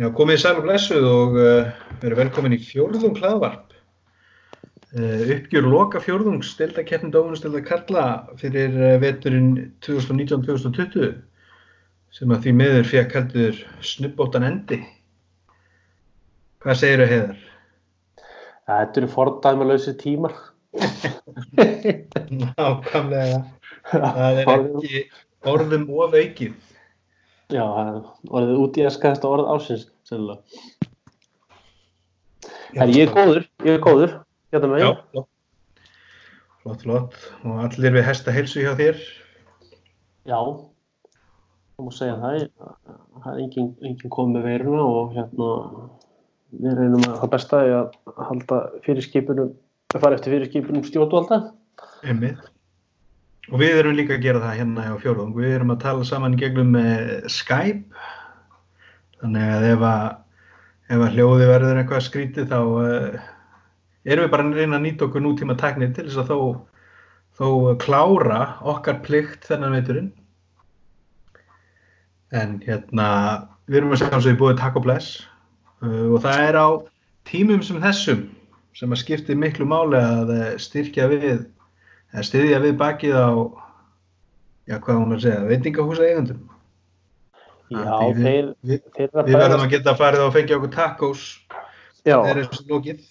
Já, komið í sæl og blessuð og uh, verið velkomin í fjórðung hlaðvarp. Uh, uppgjör loka fjórðungs steldakeppni dómunastelda Karla fyrir uh, veturinn 2019-2020 sem að því miður fekk heldur snubbóttan endi. Hvað segir þau heiðar? Þetta eru fordæmalausi tímar. Nákvæmlega. Það er ekki orðum of aukið. Já, orðið út í að skæðast orð ásins, sennilega. En ég er góður, ég er góður, hérna með Já, ég. flott. Flott, flott. Og allir við hesta heilsu hjá þér. Já, það má segja það. Það er enginn engin komið með veiruna og hérna við reynum að það besta er að halda fyrirskipunum, að fara eftir fyrirskipunum stjórnvalda. Einmitt. Og við erum líka að gera það hérna hjá fjórðung. Við erum að tala saman gegnum eh, Skype. Þannig að ef að, ef að hljóði verður eitthvað skrítið þá uh, erum við bara að reyna að nýta okkur nútíma tæknir til þess að þó, þó klára okkar plikt þennan veiturinn. En hérna, við erum að segja eins og við búið takk og bless uh, og það er á tímum sem þessum sem að skipti miklu máli að styrkja við eða styðja við bakið á já, hvað hún að segja, veitingahúsa eigandum. Já, við- þeir, Við, að við verðum að geta farið og fengja okkur tacos Já, þeir eru svo lókið.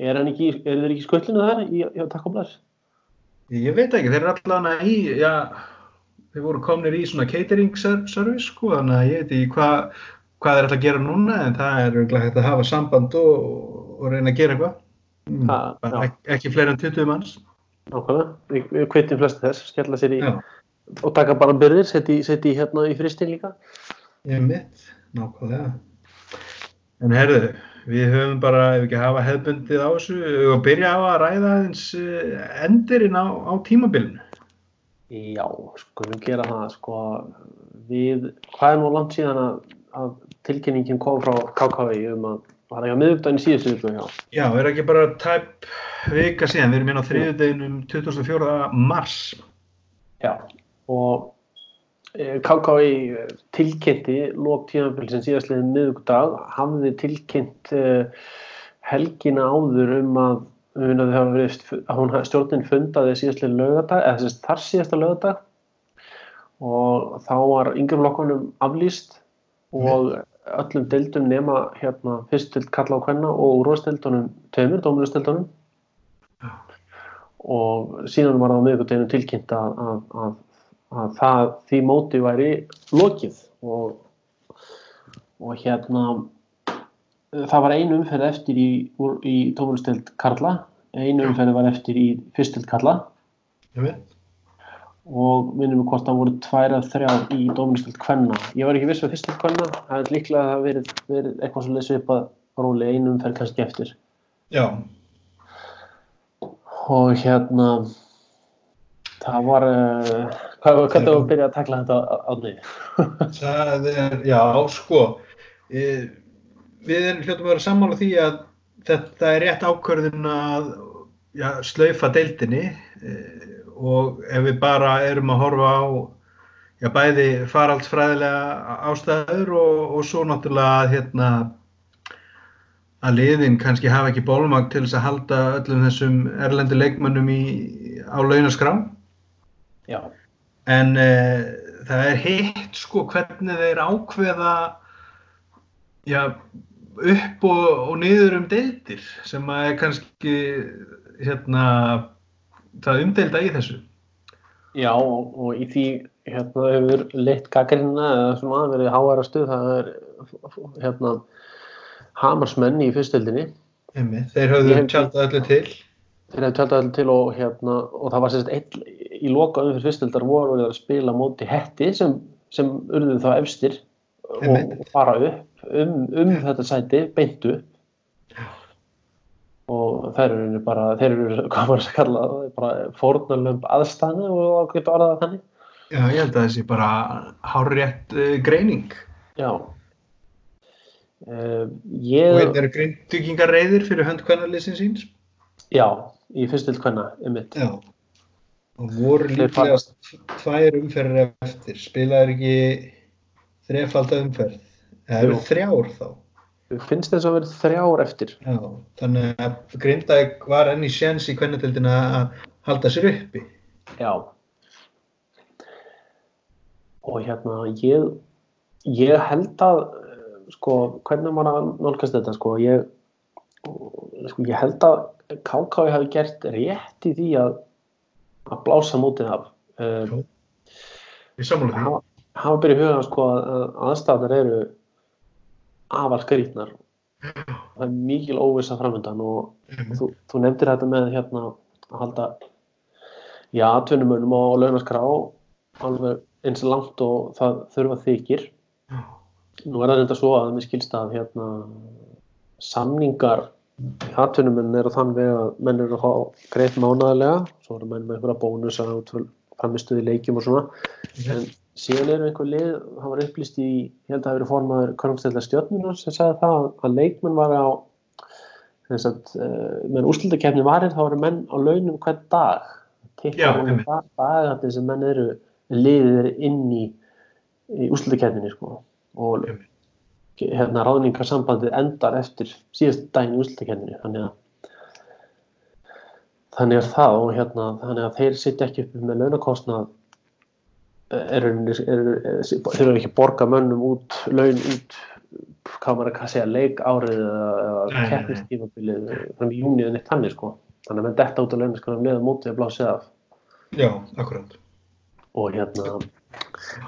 er, hann ekki, er ekki í skullinu þar í, í takk og bless? Ég veit ekki, þeir eru allavega í, já, þeir voru komnir í svona catering ser- service, sko, þannig að ég veit ekki hvað hvað þeir ætla að gera núna, en það er hægt að hafa samband og, og reyna að gera eitthvað. Mm, ekki, ekki fleiri en 20 manns. Nákvæmlega, við, við kveitum flesti þess, skella sér í Já, og taka bara byrðir, setja í, hérna í fristin líka. ég mitt, nákvæmlega. En herðu, við höfum bara, ef ekki hafa hefbundið á þessu, og byrja á að ræða aðeins eh, endirinn á, á tímabilinu. Já, skulum gera það sko við, hvað er nú langt síðan að, að tilkynningin kom frá KKV um að var ekki að miðugdæni síðustu viku já. Já, er ekki bara tæp vika síðan, við erum inn á þriðudeginum 24. mars. Já, og eh, KKV tilkynnti lók tíðanbíl síðastliðin miðugdag hafði tilkynnt uh, helgina áður um að um að, verið, að stjórnin fundaði síðastliðin lögadag eða þess þar síðasta lögadag og þá var yngri flokkunum aflýst og öllum deildum nema hérna fyrstild kalla á hvenna og úrvarsdeildunum tveimur, dómuristildunum og síðan var það á miðvikudeginu tilkynnt að, að, að, að það, því móti væri lokið. Og, og hérna það var einu umferð eftir í, í tómulistild Karla. Einu umferð var eftir í fyrstild Karla. Ég veit. Og minnum hvort það voru tvær að þrjár í dómulistild Kvenna. Ég var ekki viss með fyrstild Kvenna. Það er líklega að það verið, verið eitthvað svo leysið upp að róli einu umferð kannski eftir. Já, og hérna það var uh, hvað hvað er að byrja að takla þetta átni það er, já, sko, e, við erum hljóttum að vera sammála því að þetta er rétt ákvörðun að já, slaufa deildinni e, og ef við bara erum að horfa á já, bæði faraldsfræðilega ástæður og, og svo náttúrulega hérna, að liðin kannski hafa ekki bólmag til þess að halda öllum þessum erlendi leikmönnum í, á launaskrá. já, En uh, það er hitt sko hvernig þeir ákveða já, upp og, og niður um deildir sem að er kannski hérna, það umdeilda í þessu. já og, og í því hérna hefur leitt gaggrina eða svona verið háæra stuð það er hérna hamarsmenn í fyrstildinni Einmitt. Þeir hef- tjaldað öllu til. þeir hefur tjaldað allir til og hérna og það var sérst í loka umfyrir fyrstildar voru að spila móti hetti sem, sem urðu þá efstir og, fara upp um, um þetta sæti beintu og þeir eru bara þeir eru, hvað maður að kalla það, bara fórnarlömb aðstæðna og geta orðað það þannig Já, ég held að þessi bara hárrétt uh, greining. já uh, Og ég, hérna eru grindvíkingar reyðir fyrir hönd kvennarlýsin síns. já, í fyrstild hvenna, einmitt Já. Og voru líklegast tvær umferðir eftir. Spilaður ekki þrefalda umferð Það eru þrjár þá. Finnst þess að vera þrjár eftir? Já, þannig að Grindavík var enn í séns í kvennatildina að halda sér uppi. Já. Og hérna, ég, ég held að, sko, hvernig maður að nálgast þetta, sko, ég, sko, ég held að KK hafi gert rétt í því að, að blása mótið af. Um, Ég samfóla því. Hafa, byrjuð huga, sko, að aðstæðnar eru afar skrítnar. Það er mikil óvisa framöndan og Mhm. þú, þú nefndir þetta með hérna að halda já, atvinnumönum og launaskrá alveg eins langt og það þurfa þykir. Nú er það reynda svo að mér skilst að hérna samningar atvinnumenn eru þann veg að menn eru að fá greitt mánaðarlega, svo eru menn með einhverja bónusa út framistuði leikjum og svona, en síðan eru einhver lið, það var upplýst í ég held að það hefur formaður Körnstæðla stjórnunar sem sagði það að leikmenn var á þess að uh, meðan úrslutakefni varir þá eru menn á launum hvern dag. Dagarnir sem menn eru liðir inn í, í úrslutakefninni sko. og hérna ráðningarsambandið endar eftir síðast daginn í úrslutakefninni þannig að þannig er það og hérna þannig að þeir sitja ekki upp með launakostnað þeir eru ekki að borga mönnum út laun út hvað maður að segja leik árið eða, nei. keppnistímabilið fram í júni eða neitt þannig sko þannig að menn detta út á launaskránum leða mótið að blásið af Já, akkurát. og hérna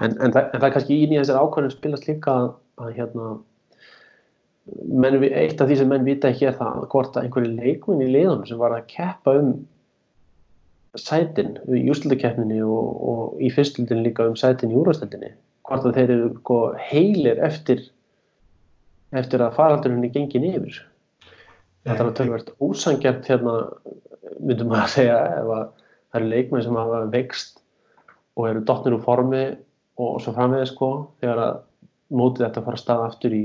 en, en, það, en það er kannski í nýja þessar ákvæðin spilast líka að, að hérna menn, eitt af því sem menn vita ekki er það hvort að einhverju leikmenn í liðunum sem var að keppa um sætin í jústildakeppninni og, og í fyrstildin líka um sætin í úrvastildinni hvort að þeir eru sko, heilir eftir eftir að faraldurinn er gengin yfir? Þetta er að tölvært ósangjart hérna myndum maður að segja ef að það eru leikmenn sem hafa vext og eru dottnir úr formi og svo framvegis sko þegar að mótið þetta fara að staða aftur í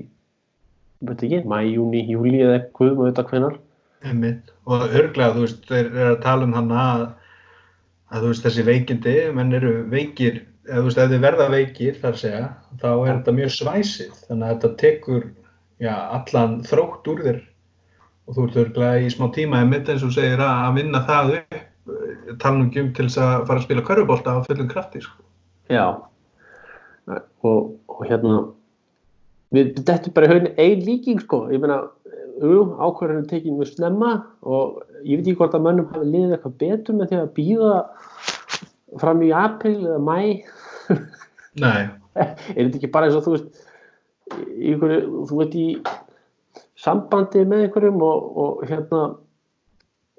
veit ekki, mæ, júni, júli eða eitthvað maður veit að Einmitt. Og örglega, þú veist, þeir eru að tala um hann að, að þú veist, þessi veikindi, menn eru veikir, eða þú veist, ef þið verða veikir, þar segja, þá er þetta mjög svæsið, þannig að þetta tekur, já, allan þrótt úr þér. Og þú ert örglega í smá tíma einmitt eins og segir að, vinna það upp, eh, tala um til þess að fara að spila körfubólta á fullum krafti, sko. já. Og, og hérna við þetta er bara í haunin ein líking sko. Ég meina, ákvarðan er tekið mjög snemma og ég veit ekki hvort að mönnum hafi liðið eitthvað betur með því að býða fram í april eða mæ Nei, er þetta ekki bara eins og þú veist einhverju, þú veit í sambandi með einhverjum og, og hérna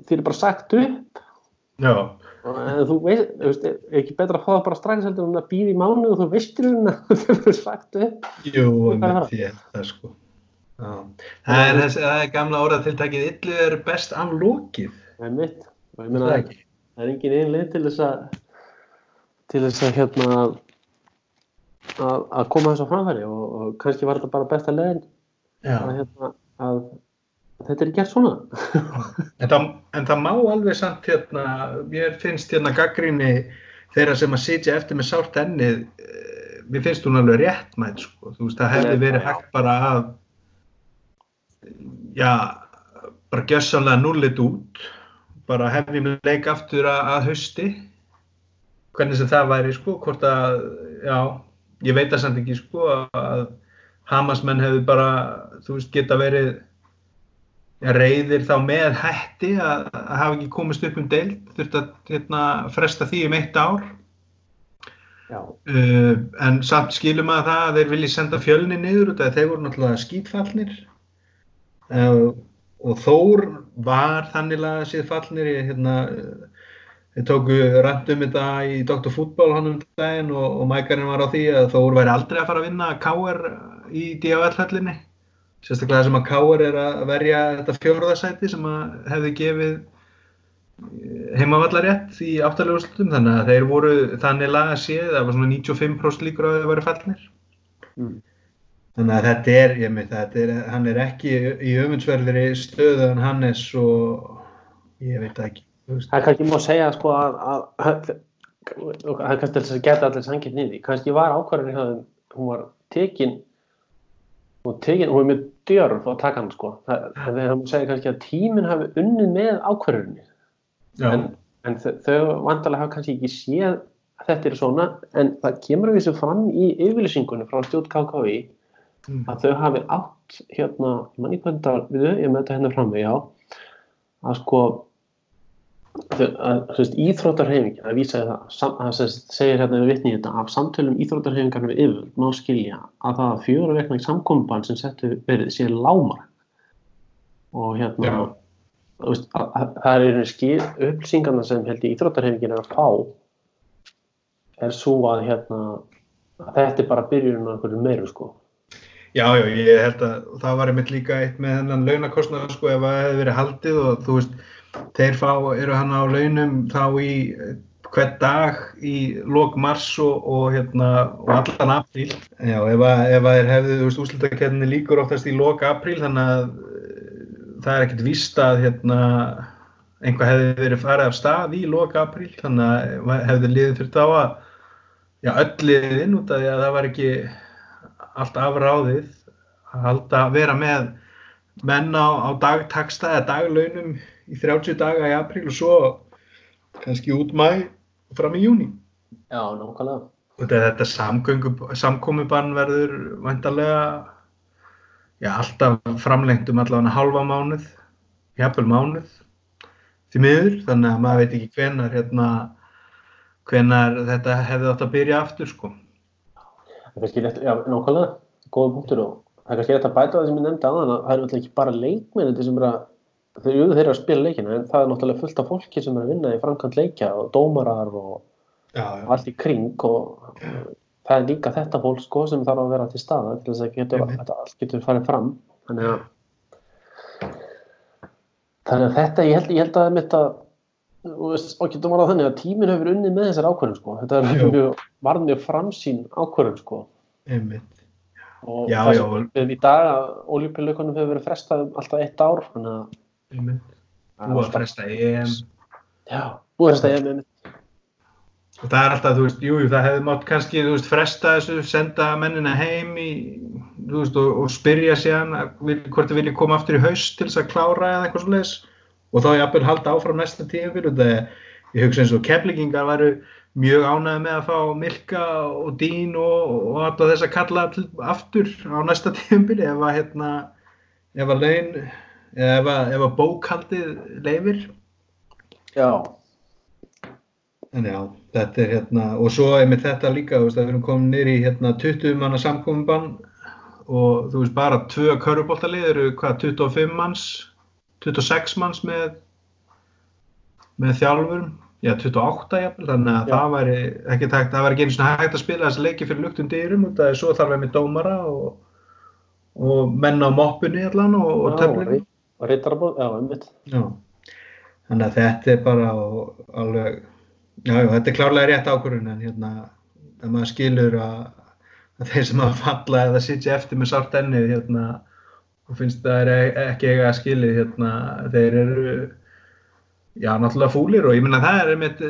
þér er bara sagt upp? Já, en þú veist, þú veist, er ekki betra að það bara strax heldur en að býða í mánu og þú veistir hún að þau er sagt upp? Jú, Hvað er það sko. Já. Það er, það er gamla orðatiltækið, illu er best af lokið. það er mitt og ég Það meina það ekki. er engin einn leið til þess að til þess að hérna að, að koma þess á framfæri og, og kannski var þetta bara besta leiðin að, hérna, að þetta er gert svona En það, en það má alveg samt hérna, mér finnst hérna gaggrinni þeirra sem að sitja eftir með sárt ennið, eh, mér finnst hún alveg réttmætt, sko. Þú veist, það hefði verið hægt bara að, já, bara gjössanlega nullit út, bara hefjum leik aftur að, að hausti, hvernig sem það væri, sko, hvort að, já, ég veit það samt ekki, sko, að Hamasmenn hefði bara, þú veist, geta verið reyðir þá með hætti að, að hafa ekki komist upp um deild, þurft að hérna, fresta því um eitt ár. Uh, en samt skilum að það að þeir vilji senda fjölni niður þeir voru náttúrulega skýtfallnir. Uh, og Þór var þannig að séð fallnir. Ég, hérna, tóku rætt um þetta í Dr. Fútbol hann um daginn og, og mækarinn var á því að Þór væri aldrei að fara að vinna KR í DHL-höllinni. Sérstaklega sem að Káur er að verja þetta fjórðasæti sem að hefði gefið heimavallarétt í áttalegu slutum þannig að þeir voru þannig laga séð það var svona 95% líkur á að þeir væri fallnir mm. Þannig að þetta er, ég mynd, þetta er hann er ekki í öfundsverðri stöðu en Hannes og ég veit það ekki það er kannski má segja sko að, að, að það er kannski til þess að geta allir sangið niður kannski var ákvarðin hjá þeim hún var tekin og tegin, hún er með djörf á takan sko, það, það er að segja kannski að tíminn hafi unnið með ákverðunni en, en þau vandarlega hafa kannski ekki séð að þetta er svona, en það kemur við sem fram í yfirlýsingunni frá stjórn KKI mm. að þau hafi átt hérna, manni kvönda við þau, ég með þetta hérna fram við, já að sko íþróttarhefingin að vísa það að segir hérna við vitni þetta af samtölum íþróttarhefingarna við yfir má skilja að það að fjóra vekna í samkomban sem settu verið sé lámar og hérna ja. veist, að, að, það er skil upplýsingarna sem held í íþróttarhefingin er að fá er svo að hérna að þetta er bara byrjunum af einhverju meiru sko Já, já, ég held að það var einmitt líka eitt með hennan launakostnaðu sko ef það hefði verið haldið og þú veist þeir fá, eru hann á launum þá í hvern dag í lok mars og, og, hérna, og allan apríl. Já, ef það er hefðið, þú veist, úslutakefni líkur oftast í lok apríl þannig að eh, það er ekkert vist að hérna, einhvað hefði verið farið af stað í lok apríl þannig að hefði liðið fyrir þá að já, öll liðin út af því að það var ekki allt afráðið að vera með menn á, á dagtaksta eða daglaunum í 30 daga í apríl og svo kannski út mæ fram í júni. Já, nákvæmlega. Þetta samkomiðbann verður vantarlega já, alltaf framlengt um allavega halva mánuð, jafnvel mánuð því miður, þannig að maður veit ekki hvenar, hérna, hvenar þetta hefði átt að byrja aftur sko. Það er kannski rétt, já, nákvæmlega, góða punktur og það er kannski rétt að bæta það sem ég nefndi þann að það eru alltaf ekki bara leikmennandi sem er að þau eru þeirra að spila leikina en það er náttúrulega fullt af fólki sem er að vinna í framkvæmt leikja og dómarar og já, já. allt í kring og það er líka þetta fólk sko sem þarf að vera til staða til þess að getur, þetta allt getur farið fram. Þannig að þannig að þetta ég held, ég held að þetta og getur maður að þannig að tíminn hefur unnið með þessar ákvörðum sko. Þetta mjög, var mjög framsýn ákvörðum sko. Og já, sem við í dag að ólípilaukunum hefur verið frestað um alltaf eitt ár Búið að fresta EM. Já, búið að fresta EM Og það er alltaf, þú veist, jú, það hefði mátt kannski, þú veist, fresta þessu, senda mennina heim í, þú veist, og, og spyrja sér hvort þið vilja koma aftur í haust til þess að klára eða eitthvað svoleiðis og þá jafnvel halda áfram næsta það, ég hugsa eins og keflingingar væru mjög ánæði með að fá Milka og Dín og, og alltaf þess að kalla aftur á næsta tíumfél ef að, hérna, ef að laun ef að, ef að bókaldið leifir já. En já, þetta er hérna og svo er með þetta líka, þú veist, að við erum komin nýri í hérna 20 manna samkominbann og þú veist, bara tvö körubóltalið eru hvað, 25 manns 26 manns með með þjálfurum já, 28 jafnvel, þannig að já. það væri ekki takt, það væri ekki eins og hægt að spila þessi leiki fyrir luktum dyrum, það er svo þarf við með dómara og, og menna á moppunni allan og, og töflinu og reytarabóð, já, einmitt. Já, þannig að þetta er bara alveg, já, þetta er klárlega rétt ákvörðun en hérna, það maður skilur að, að þeir sem að falla eða sitja eftir með sárt ennið, hérna, og finnst það er ekki eiga að skilja, hérna, þeir eru, já, náttúrulega fúlir og ég minna það er einmitt,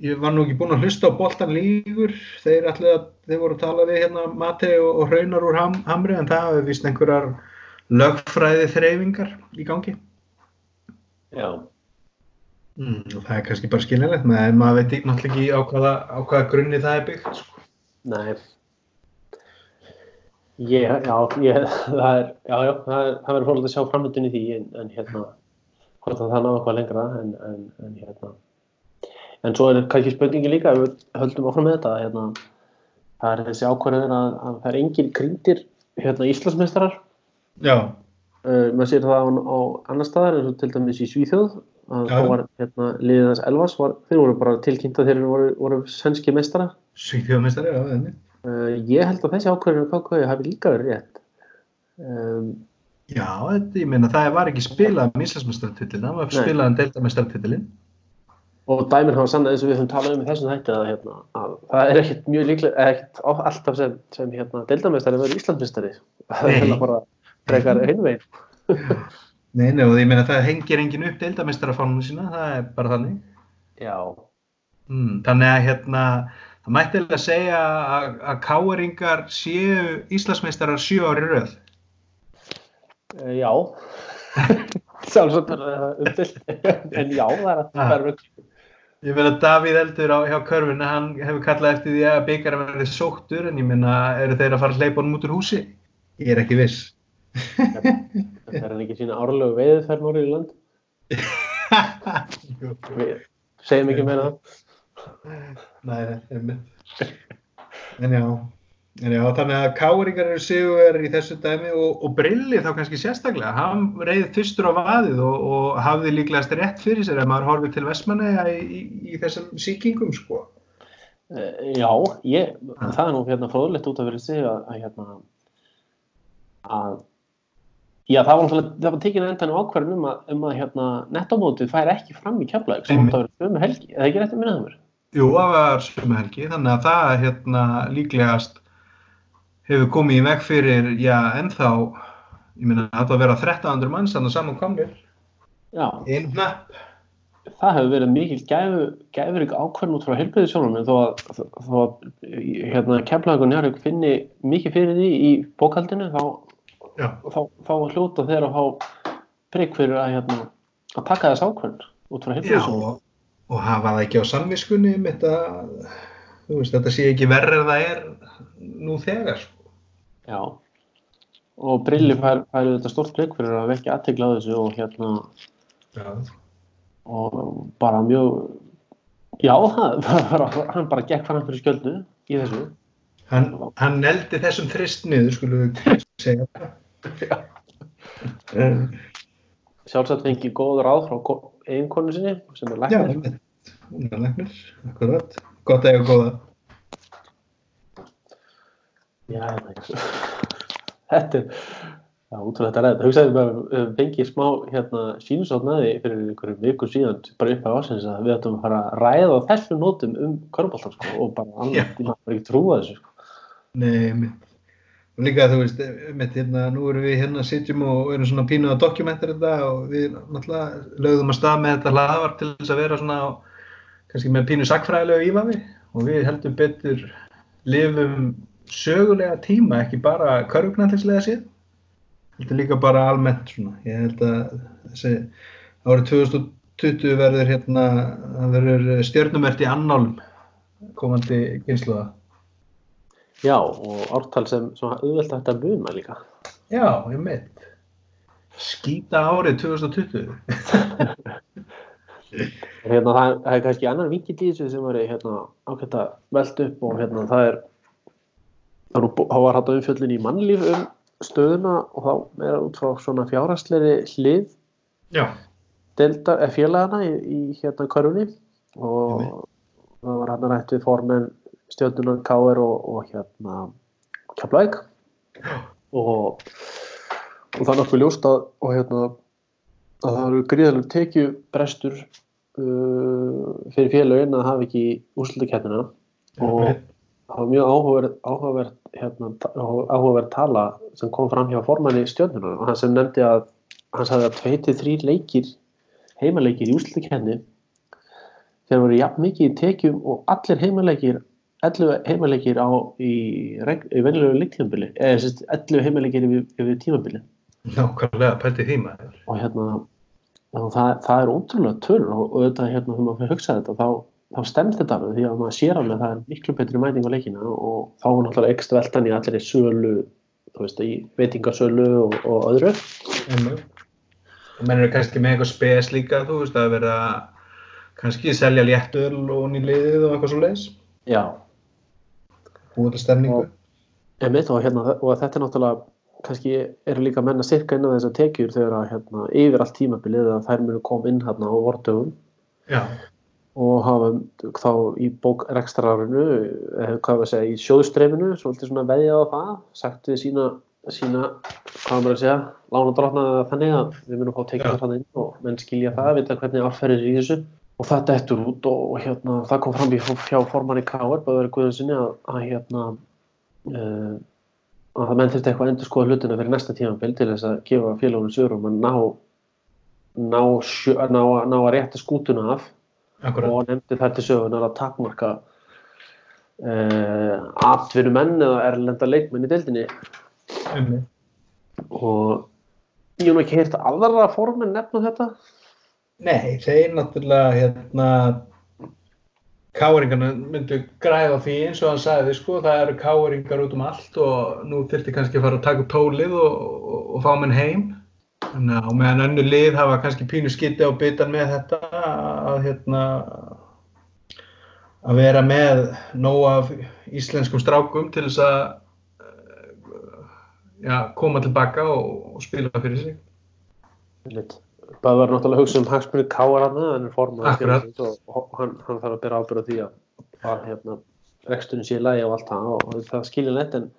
ég var nú ekki búinn að hlusta á boltan lígur, þeir alltaf, þeir voru að tala við hérna Mati og, og Hraunar úr ham, Hamri en það hefur vist einhverjar lögfræði þreyfingar í gangi. Já. Mm, og það er kannski bara skiljulegt maður veit náttúrulega ekki á hvaða, á hvaða grunni það er byggt sko. Nei ég, Já, ég, það er já, já, það er, það verður fólk að sjá framöndun í því en, en hérna hvort það ná eitthvað lengra en, en, en hérna. En svo er kannski spurningi líka við höldum áfram með þetta hérna, það er þessi ákvarðin að, að það er engin grindir hérna Íslandsmeistarar. Já. Uh, maður sér það á, á annar staðar eins og til dæmis í Svíþjóð að þá var hérna, liðið þess Elvas var, þeir voru bara tilkynnt að þeir voru, voru svenski meistara Svíþjóðmeistari, já, enni uh, Ég held að þessi ákveðinu KK hafi líka verið rétt. Um, Já, þetta, ég meina það var ekki spilað um Íslandsmeistartitlin, það var spilað um Deltameistartitlin og dæminn hafa sann eins og við höfum talað um í þessum hætti að, hérna, að það er ekkert mjög líklega ekkert alltaf sem, sem hérna, Deltameistari verður Íslandsmeistari. Það er hérna bara frekar einvegin Nei, nei, og ég meina það hengir engin upp deildamestarafánunum sína, það er bara þannig. Já. Mm, Þannig að hérna það mætti alveg að segja að, að káeringar séu Íslandsmeistarar sjö ári röð. Uh, já, sjálfsagt er það umdilt, en já, það er að það er rögg. Ég meina Davíð Eldur á, hjá körfunni, hann hefur kallað eftir því að byggjarum verði sóttur en ég meina eru þeir að fara að hleypa honum út úr húsi? Ég er ekki viss. Það er hann ekki sína árlegu veiðferð núrið í land? Við segjum ekki meira það. Nei, það er mitt. En já, en já, þannig að káringar eru sigurverðir í þessu dæmi og, og Brilli þá kannski sérstaklega. Hann reyði fyrstur á vaðið og, og hafði líklegast rétt fyrir sér ef maður horfið til Vestmanneja í, í, í þessum síkingum, sko. Uh, já, ég, það er nú hérna fróðlegt út af verið sig að, að hérna að já, það var náttúrulega, það var tekinn endan ákverðin um að, um að hérna nettamótið fær ekki fram í keflaug sem átt að vera sömu helgi, eða ekki rétt að minna það mér? Jú, það var sömu helgi, þannig að það hérna líklegast hefur komið í veg fyrir, já, ennþá ég minna, það átt að vera 1300 manns þannig að saman komir Já, einn hnapp það hefur verið mikil gæfu, gæfur ykkur ákveðn út frá helbriðisjónunum þó að, þó að hérna, keflaug og njárvík finni mikið fyrir því í bókaldinu þá, þá, þá hljóta þeir að fá prigg fyrir að, hérna, að taka þess ákveðn út frá Já, helbriðisjónunum og, hafa það ekki á samviskunni um þetta, þú veist, þetta sé ekki verður en það er nú þegar, sko. Já og Brilli fær, fær þetta stort prigg fyrir að vekja aðtegla á þessu og hérna Já. og bara mjög já, það, hann bara gekk fram fyrir skjöldu í þessu Hann, hann neldi þessum þrist niður, skulum við segja það. Sjálfsagt fengi góð ráð eiginkonu sinni sem er Já, læknir einmitt. hún er læknir, akkurat. Gott að eiga góða. Já, það. Þetta er, já, út frá þetta ræðið. Hugsaði bara, við fengið smá hérna sínusátt næði fyrir einhverjum vikur síðan, bara upp á ásins að við ættum að fara að ræða á þessum nótum um körbóltan, sko, og bara Já. annars, ég maður ekki trúa þessu, sko. Nei, mitt. Og líka, þú veist, mitt, hérna, nú erum við hérna sitjum og erum svona pínu að dokumentar þetta og við náttúrulega lögðum að stað með þetta hlaðvarp til þess að vera svona, kannski með pínu sakfræðilegu ívafi og við heldum betur lifum sögulega tíma, ekki bara körfugnallislega séð, heldur líka bara almennt svona. Ég held að þessi árið 2020 verður hérna, það verður stjörnumert í annálum komandi kynsluða. Já, og ártal sem auðvelt hægt að muna líka. Já, ég mitt. Skýta árið 2020. Og hérna, það, það er kannski annar vinkill í þessu sem var hérna, ákveðt að velta upp og hérna, það er þá var hægt að umfjöllin í mannlíf um stöðuna og þá er það út frá svona fjárhagsleiri hlið Já. delta, eða félagana í, í hérna körfunni og það var hann rætt við formenn stjórnunar KR og, og hérna Keflæk og, og það er nokkuð ljóst að, og, hérna, að það eru gríðalegu tekjubrestur uh, fyrir félagin að hafa ekki úrslutakernina og það var mjög áhugaverð, áhugaverð, hérna, áhugaverð tala sem kom fram hjá formanni stjórnunar og hann sem nefndi að hann sagði að 2-3 leikir heimaleikir í úrslutakenni þeir voru jafn mikið í tekjum og allir heimaleikir 11 heimaleikir á í, í venjulegu leiktímabili eða sérst 11 heimaleikir yfir, yfir tímabili Nákvæmlega, pælti því maður. og hérna það, það er ótrúlega tölur og, og þetta hérna þegar maður fyrir að hugsa þetta þá, þá stemst þetta alveg því að maður sér alveg að það er miklu betri mæting á leikina og þá er náttúrulega ekstra veltan í allir í sölu þú veist, í veitingasölu og, og öðru Einmitt. Og menn eru kannski með eitthvað spes líka, þú veist, að vera kannski selja léttöl og nýliðið og eitthvað svo leiðis. já, Búið til stemningu. Einmitt, og, hérna, og þetta er náttúrulega kannski eru líka menn að sirka inn á þessar tekjur þegar að hérna, yfir allt tímabilið að þær munu koma inn hérna á vordögum Já. og hafa þá í bókrekstrarinu eða hvað við að segja, í sjóðstreifinu svolítið svona veðjað á það sagt við sína, sína hvað maður að segja, lána drotna þannig að við munum fá tekjur þannig inn og menn skilja það, vita hvernig árferðir í þessu og það dettur út og, hérna, það kom fram í hjá formanni Káar, Böður Guðinsinni að, að hérna uh, að það menn þurfti eitthvað að endur skoða hlutina fyrir næsta tímabil til þess að gefa félagunum sjörum að ná ná, sjö, ná, ná að rétta skútuna af Akkurat. og nefndi þær til sögunar að takmarka uh, atvinnumenn eða erlenda leikmenn í deildinni Einmitt. og ég hef ekki heyrt aðra formin nefna þetta Nei, þeir náttúrulega hérna káringarna myndu græða því eins og hann sagði sko, það eru káringar út um allt og nú þurfti kannski að fara að taka tólið og, og, og fá menn heim þannig að á meðan önnu lið hafa kannski pínu skiti á bitan með þetta að hérna að vera með nóg af íslenskum strákum til þess að eh, já, koma tilbaka og, og spila fyrir sig Litt. Það var náttúrulega að hugsa um hagsmunni Káar hann og hann, hann þarf að bera ábyrða því að, að hérna, reksturinn sé í lagi og allt það og, það skilja neitt en,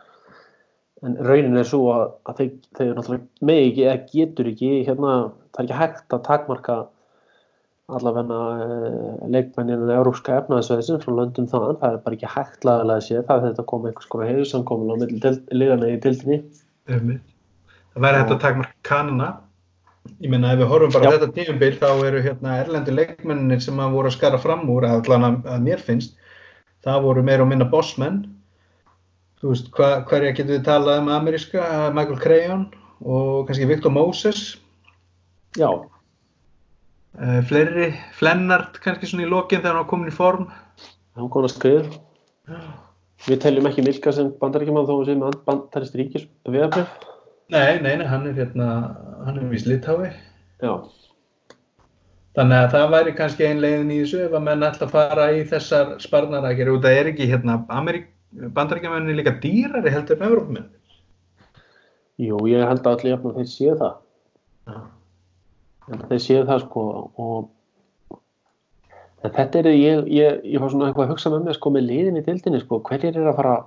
en raunin er svo að, að þeir, þeir náttúrulega megi ekki eða getur ekki hérna, það er ekki hægt að takmarka allavegna uh, leikmenninu európska efnaðsveðisinn frá löndum þann, það er bara ekki hægt lagalega séð, það er þetta að koma einhvers konar heiðursamkomin á dildinni Einmitt. Það væri hægt að takmarka kanuna. Ég meina ef við horfum bara Já. þetta tíumbil þá eru hérna erlendu leikmennir sem að voru að skara fram úr, að að, að mér finnst, það voru meira og minna bossmenn. Þú veist, hva, hverja getur við talað um ameríska, Michael Crayon og kannski Victor Moses, Já, uh, fleiri, Flennart kannski svona í lokin þegar hann komin í form. hann kom að skrið Við teljum ekki Milka sem bandaríkjumann þó að við séum með bandarist ríkis viðabrif. Nei, nei, nei, hann er hérna, hann er vist litái. Já, Þannig að það væri kannski ein leiðin í þessu ef að menn ætla að fara í þessar sparnarækjari út að er ekki hérna Amerík, bandaríkjamenni líka dýrari heldur en Evrópumenn. jú, ég held að allir jafnum þeir séu það. En þeir séu það sko og en þetta er, ég, ég, ég var svona eitthvað að hugsa með mér sko með liðin í dildinni sko, hverjir er að fara,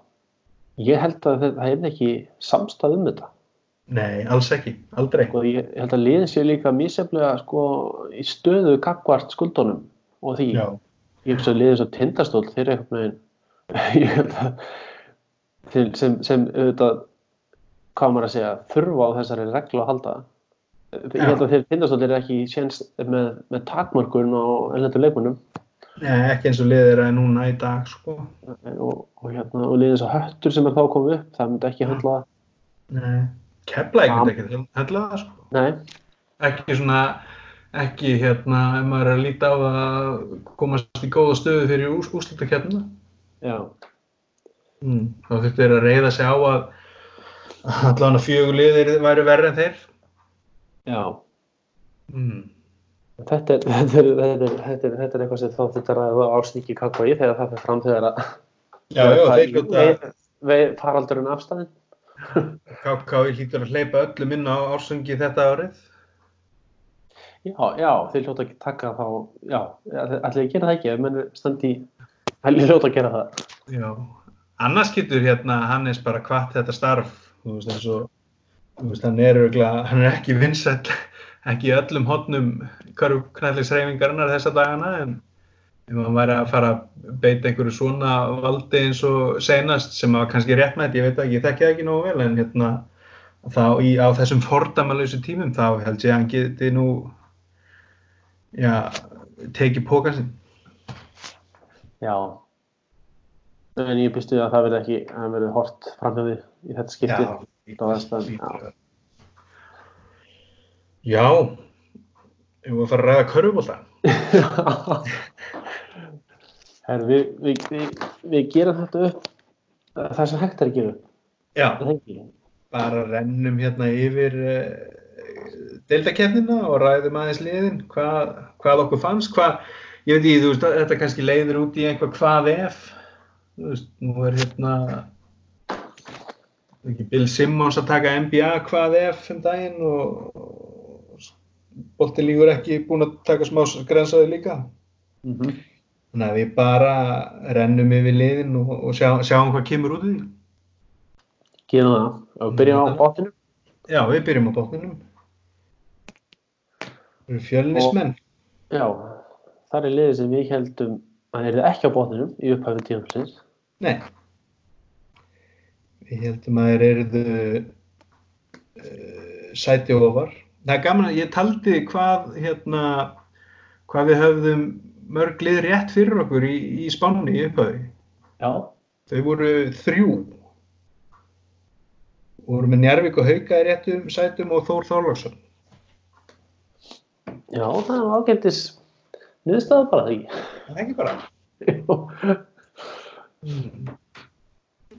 ég held að það, það er ekki samstað um þetta. Nei, alls ekki, aldrei. Sko, ég held að liðin séu líka míseflega sko í stöðu gagvart skuldunum og því. Já, ég hugsa að liðið svo tindastóll þeir eru eitthvað ég held að þeir, sem, sem auðvitað hvað maður að segja þurfa á þessari reglu að halda. Ég held að þeir tindastóll eru ekki séns með, með takmörkun á ennlendur leikmennum Nei, ekki eins og liðir að núna í dag, sko. og, og, hérna, og liðið svo höttur sem er þá komið upp það myndi ekki handla Nei, kepla ekkert ekki hella það, sko. nei, Ekki svona, ekki hérna, ef maður er að líta á að komast í góða stöðu fyrir ús, úrslutakeppnina. já, Mm. Þá þurftu þeir að reyða sig á að allan að fjögur liðir væri verri en þeir. já Mm. Þetta er, þetta, er, þetta, er, þetta, er, þetta er eitthvað sem þá þetta ræða á sníki kakva í þegar það fyrir fram þegar að Já, já, þeir veið faraldurinn afstæðin KK hlýtur að hleypa öllum inn á ásöngi þetta árið. Já, já, þeir hljóta ekki taka þá, já, allir gera það ekki, menn standi, allir hljóta að gera það. Já, annars getur hérna Hannes bara hvart þetta starf, þú veist eins og, þú veist hann er örgulega, hann er ekki vinsæll, ekki öllum hotnum knæðlisreifingarinnar þessa dagana en ef hann væri að fara að beita einhverju svona valdi eins og senast sem var kannski rétt með þetta, ég veit ekki, ég þekki það ekki nógu vel en hérna þá í, á þessum fordamalausu tímum þá held ég að hann geti nú já, tekið pókan sinn. Já, en ég býstu að það verði ekki, að það verði hort framhjóði í þetta skipti. á aðstæðum, já. Já, ef við fara að ræða körfubólta. Herru, við, við, við, við gerum þetta upp. Það sem hægt er að gera er bara rennum hérna yfir uh, deildakefnina og ræðum aðeins liðin, hvað, hvað okkur fannst, hvað, ég veit ekki, þú veist, þetta kannski leiðir út í einhvað hvað ef, veist, nú er hérna, ekki Bill Simmons að taka NBA hvað ef um daginn og, og bolti lígur ekki búin að taka smá grensaði líka. Mm -hmm. Þannig að við bara rennum yfir liðin og, og sjá, sjáum hvað kemur út í því. Gerum það, og við byrjum á botinu. Já, við byrjum á botninum. Við erum fjölnismenn. Já, það er liðið sem við heldum að er ekki á botninum í upphæfið tíðanflins. Nei. Við heldum að þeir eruðu uh, sæti ofar. Það er gaman að ég taldi hvað, hérna, hvað við höfðum mörg lið rétt fyrir okkur í, í spánni í upphæfi. Já, Þau voru þrjú. Voru með Njarvík og Hauka í réttum sætum og Þór Þorlagsson. Já, það er ágættis niðurstaða bara því. Það er ekki bara.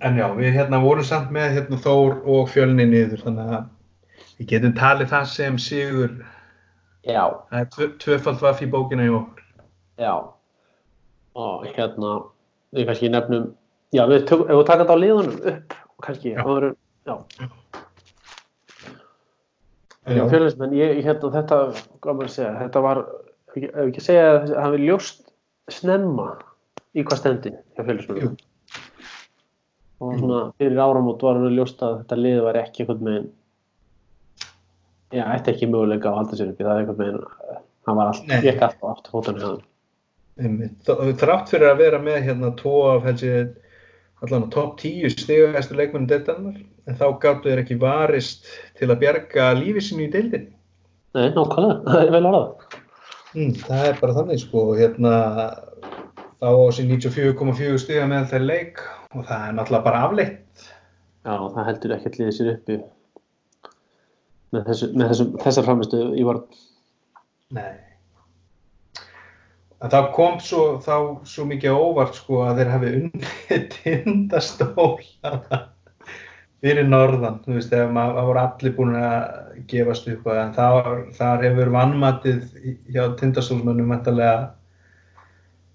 En já, við hérna vorum samt með hérna Þór og Fjölni niður, þannig að við getum talið það sem sigur. Já, er tvöfald vaff í bókina í okkur. já. Og hérna, við kannski nefnum, já, við tök, ef við taka þetta á liðunum upp, kannski, Já. áður, en- já. Já, félagsmenn, ég, hérna, þetta, hvað maður að segja, þetta var, ef ef ekki segja að það hafi ljóst snemma í hvað stendi hjá Jú. félagsmennum. Og svona fyrir áramót var hann ljóst að þetta lið var ekki einhvern veginn, já, ætti ekki möguleika að halda sér uppi, það er einhvern veginn, hann var allt, Nei. gekk allt á aftur fótunni hann. Einmitt. Þó- Þrátt fyrir að vera með hérna tvo af þessi allan á topp 10 stigæstu leikmennu deildarinnar en þá gáttu þeir ekki varist til að bjarga lífi sínu í deildinni. Nei, nákvæmlega, það er vel orðað. Mm, það er bara þannig sko, hérna þá á sér 94,4 stiga með þeir leik og það er náttúrulega bara afleitt. Já, það heldur ekkert liðið sér uppi með, þessu, með þessu, þessar framistu í vörn. Nei. En þá kom svo, þá svo mikið óvart sko að þeir hafi unnið tindastóla fyrir norðan, þú veist, það voru allir búin að gefast upp en þar, þar hefur vannmatið hjá tindastólsmönnum vantarlega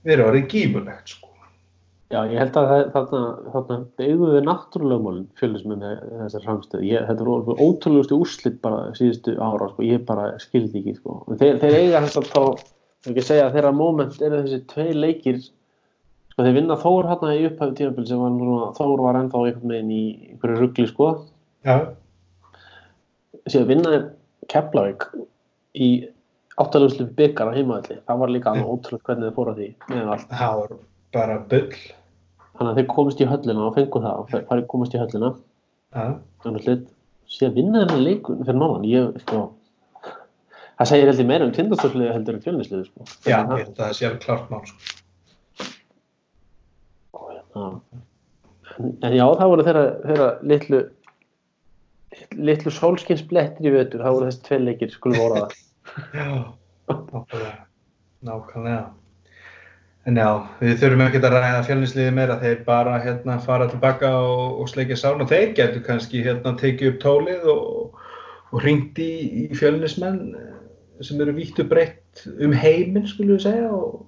verið orðið gífurlegt sko. Já, ég held að það- þarna, þarna beigðu við náttúrulegumálinn fjölusmenn með þessar framstöð. Ég, þetta voru ótrúlegustu úrslit bara síðustu ára, sko. ég bara skildi ekki. Sko. Þeir, þeir eiga þess að þá, ef ekki segja að þeirra moment eru þessi tvei leikir, sko þeir vinna Þór hérna í upphæfu tímabil sem var svona, Þór var ennþá einhvern veginn í einhverju ruggli, sko. Já, Síðan vinna Keflavík í áttaleguslu byggar á heimaðalli. Það var líka alveg ótrúlega hvernig þeir fóru að því með allt. það var bara bull. Þannig að þeir komist í höllina og fengu það og farið komast í höllina. Þannig að síðan vinna þennan leikun fyrir norðan ég, sko, það segir heldur meira um tindastöfliði heldur en fjölnisliði sko. já ég held að það sé alveg klart mál sko. að- en, en já, það voru þeirra, þeirra litlu litlu sólskinsblettir í vetur, það voru þessi tvei leikir skulum voru það Já, nákvæmlega. Nákvæmlega. En já, við þurfum ekki að ræða fjölnisliði meira, þeir bara hérna fara tilbaka og, og sleikja sán og þeir getur kannski hérna tekið upp tólið og, og ringt í, í fjölnismenn eh, sem eru vítt og breytt um heiminn, skulum við segja, og,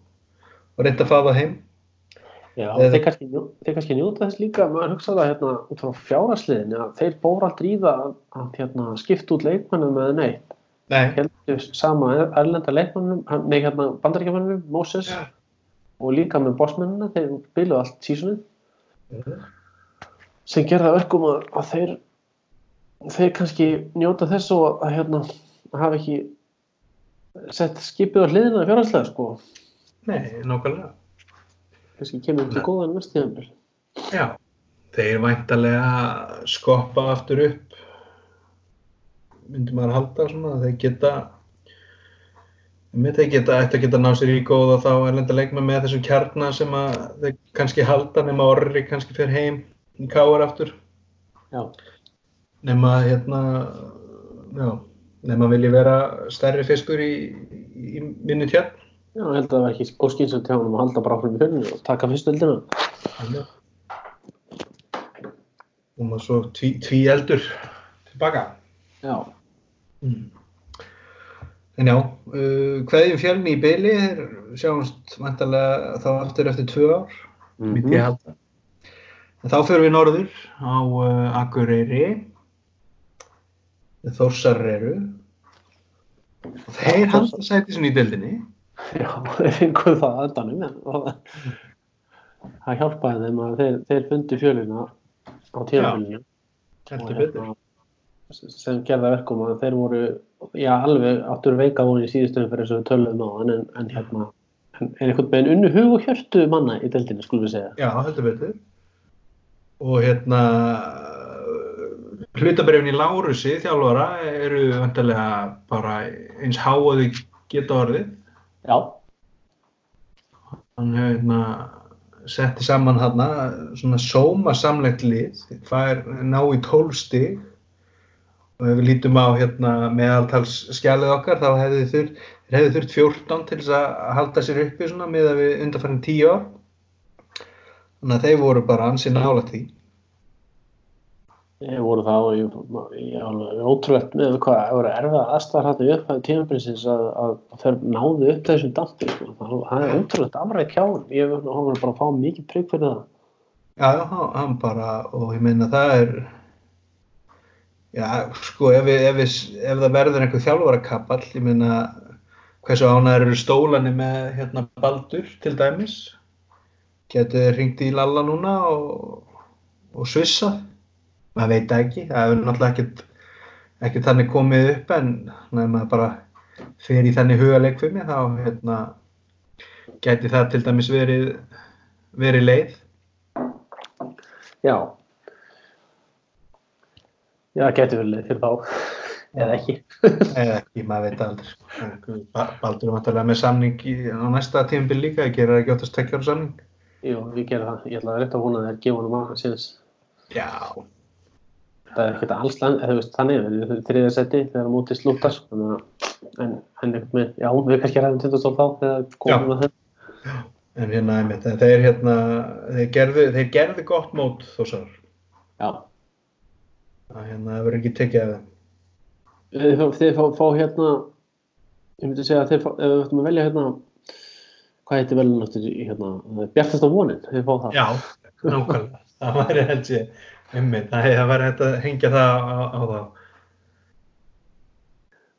og reynda að fá það heim. Já, Eða- þeir kannski, kannski njóta þess líka. Maður hugsa það hérna út frá fjárasliðin að þeir fóru aldrei í það að, hérna, skipta út leikmannum með neitt. Nei, heldur sama erlenda leikmannum nei hérna bandaríkjamannum, Moses. Já. Og líka með bossmennina þeir byluðu allt sísunum sem gerða verkum að, að þeir þeir kannski njóta þess og að hérna hafa ekki sett skipið á hliðina fjárhanslega sko. Nei, nákvæmlega. kannski kemur til góðan næst tíðanbíl Já, þeir væntalega skoppa aftur upp myndi maður halda svona þeir geta með þeir geta ætti að geta ná sér í góða þá erlenda leikmenn með þessum kjarnar sem að þeir kannski halda nema orri kannski fyrir heim í káar aftur. Já, nema hérna já, nema vilji vera stærri fiskur í, í minni tjarn já, ég held að það var ekki óskýnsum til honum að halda bara áfram í fjörninu og taka fyrstöldina og maður svo tví, tví eldur tilbaka já, Mm. En já, uh, hverjum fjölni í byli er sjáumst vantarlega þá aftur eftir tvö ár, Mhm. myndi ég halda. En þá förum við norður á uh, Akureyri, Þórsarreru þeir halda sæti sinni í deildinni. já, þeir fenguð það að endanum en og það, það hjálpaði þeim að þeir, þeir fundi fjölina á tíðanbílinu Heldur betur. Sem gerða verkum að þeir voru já, alveg áttur veika voni í síðustöðum fyrir þess að við töluðum á en, en, en hérna en, en einhvern veginn unnu hug og hjörtu manna í deildinni, skulum við segja Já, heldur betur. Og hérna, hlutabrefin í Lárusi, þjálfara, eru vantarlega bara eins háaði geta orðið. já, hann hérna, setti saman hana svona sóma samlegt lið, fær ná í 12 stig og ef við lítum á hérna meðaltals skjalið okkar þá hefði þurft, hefði þurft 14 til þess að halda sér uppi svona með að við undarfærin 10 ár. Þannig að þeir voru bara ansið nála því. Ég voru og ég, ég ótrúlegt með hvað það voru erfið aðstæðar hætti upp að tímaprinsins að, að þeir náðu upp þessum dampi sko. það, er ótrúlegt afræð kjáðum ég hef bara að fá mikið prigg fyrir það Já, já, hann bara og ég meina það er já, sko ef, við, ef, við, ef það verður einhver þjálfarakapall ég meina hversu ánæður eru stólanir með hérna baldur til dæmis getur ringt í Lalla núna og, og svissa maður veit ekki, það hefur náttúrulega ekkert, ekkert þannig komið upp en ef maður bara fer í þannig hugaleg fyrir mig þá hérna, geti það til dæmis verið, verið leið. Já, já það verið leið fyrir þá, eða ekki. eða ekki, maður veit aldrei. Sko. Baldur er vantarlega með samning í, á næsta tímbil líka, ég gerir ekki átt að stekja á samning. Jú, ég gerir það, ég ætla að rétt að vona að það er hann á síðans. Já, það er ekkert alls þannig við erum þriðja seti þegar mótið slúttar en, en með, já, við kannski ræðum tindastól þá þegar komum við það en hérna, þeir hérna þeir gerði, þeir gerði gott mót þósar já það hérna, verður ekki tekið af þeim þeir fá, fá hérna ég myndi segja að þeir fá, ef við ættum að velja hérna hvað heitir vel náttúrulega hérna, Bjartast á vonin, þeir fá það já, nákvæmlega, það væri held ég Einmitt, það var hægt að hengja það á, á þá.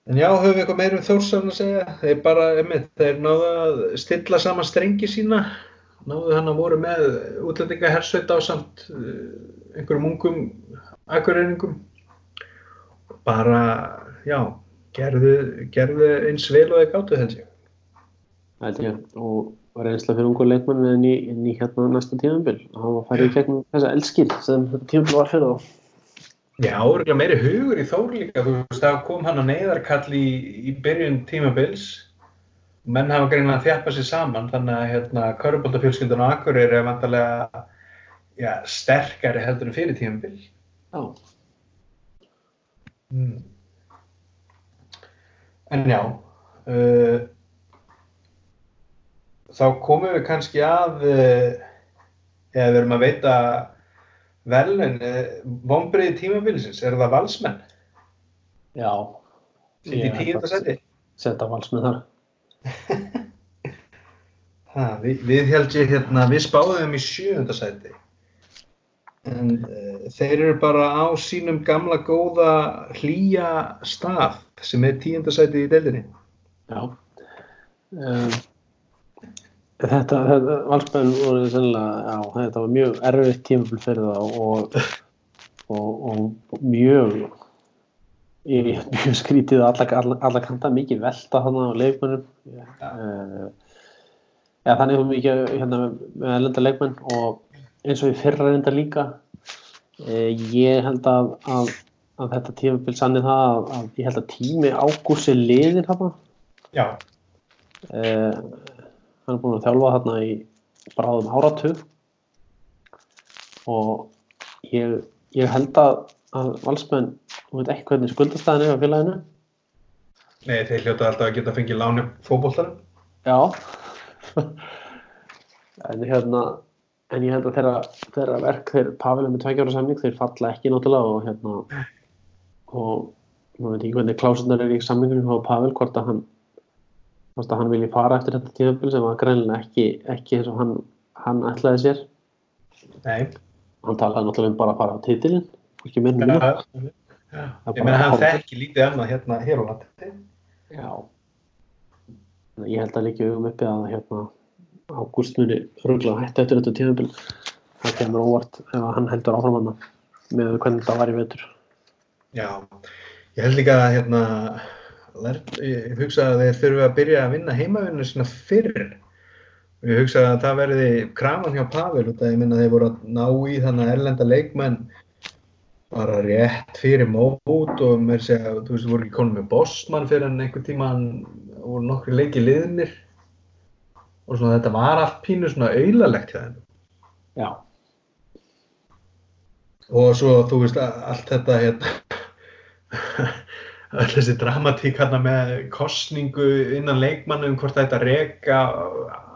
En já, höfum við eitthvað meir um þórsarn að segja. Þeir bara, einmitt, þeir náðu að stilla saman strengi sína. Náðu hann að voru með útlendingahersveit á samt eh, einhverjum ungum akkureiningum. Bara, já, gerðu, gerðu eins vel og þeir gáttu þessi. Það er ég, og var reynsla fyrir ungu leikmann en í, í hérna næsta tímanbíl var færið í gegnum þessa elskil sem þetta tímanbíl var fyrir þá. Já, örgulega meiri hugur í þór líka. Þú veist, þá kom hann að neyðarkall í, í byrjun tímabils. Menn hafa greinlega að þjappa sér saman þannig að hérna Körbóltafjölskyldun og Akkurir er vantarlega já, sterkari heldur en fyrir tímabil. Já mm. En já uh, þá komum við kannski að eða við erum að veita velun vonbreiði tímabilsins, er það valsmenn? Já. Í tíunda seti setja valsmenn þar. Ha, við, við held ég hérna við spáðum í sjöunda seti en uh, þeir eru bara á sínum gamla góða hlýja stað sem er tíunda seti í deildinni Já um Þetta, þetta valsmenn voru sennilega, já, þetta var mjög erfitt tímafél fyrir það og, og, og mjög, ég er mjög skrítið alla, alla, alla kanta mikið velta þannig á leikmennum. Ja. Uh, ja, þannig að mikið hérna, með elenda leikmenn og eins og í fyrra reynda líka, uh, ég held að, að, að þetta tímafél sannir það að, að ég held að tími ágúrsi liðir þarna. Já. Uh, hann er búin að þjálfa þarna í bráðum áratug. Og ég, ég held að, að valsmenn, þú veit ekki hvernig skuldastæðin er á félaginu? Nei, þeir hljóta alltaf að geta fengið láni fókbóltar Já. En hérna en ég held að þeirra, þeirra verk þeir Pavel er með tveikjára samning, þeir falla ekki náttúrulega og hérna og maður veit ekki hvernig klásunar er í samningunum á Pavel, hvort að hann að hann vilji fara eftir þetta tíðanbíl sem var greinlega ekki, ekki eins og hann, hann ætlaði sér. Nei. Hann talaði náttúrulega um bara að fara á títilinn ekki með núna. Ég meina hann þekki lítið annað hérna hér á landi. Já. Ég held að líka um uppi að hérna Ágúst muni örgulega hætti eftir þetta tíðanbíl það kemur óvart ef hann heldur áframanna með hvernig það var í vetur. Já, ég held líka að hérna ég hugsa að þeir þurfu að byrja að vinna heimavinnur svona fyrr. Og ég hugsa að það verði kraman hjá Pavel út að ég minna þeir voru að ná í þannig að erlenda leikmenn bara rétt fyrir mót og mér segja, þú veist, þú voru ekki konum með bossmann fyrir en einhver tíma voru nokkri leiki liðnir og svona þetta var allt pínu svona auðlalegt hjá þeim. Já, og svo þú veist allt þetta hérna öll þessi dramatík hérna með kostningu innan leikmannu um hvort þetta reka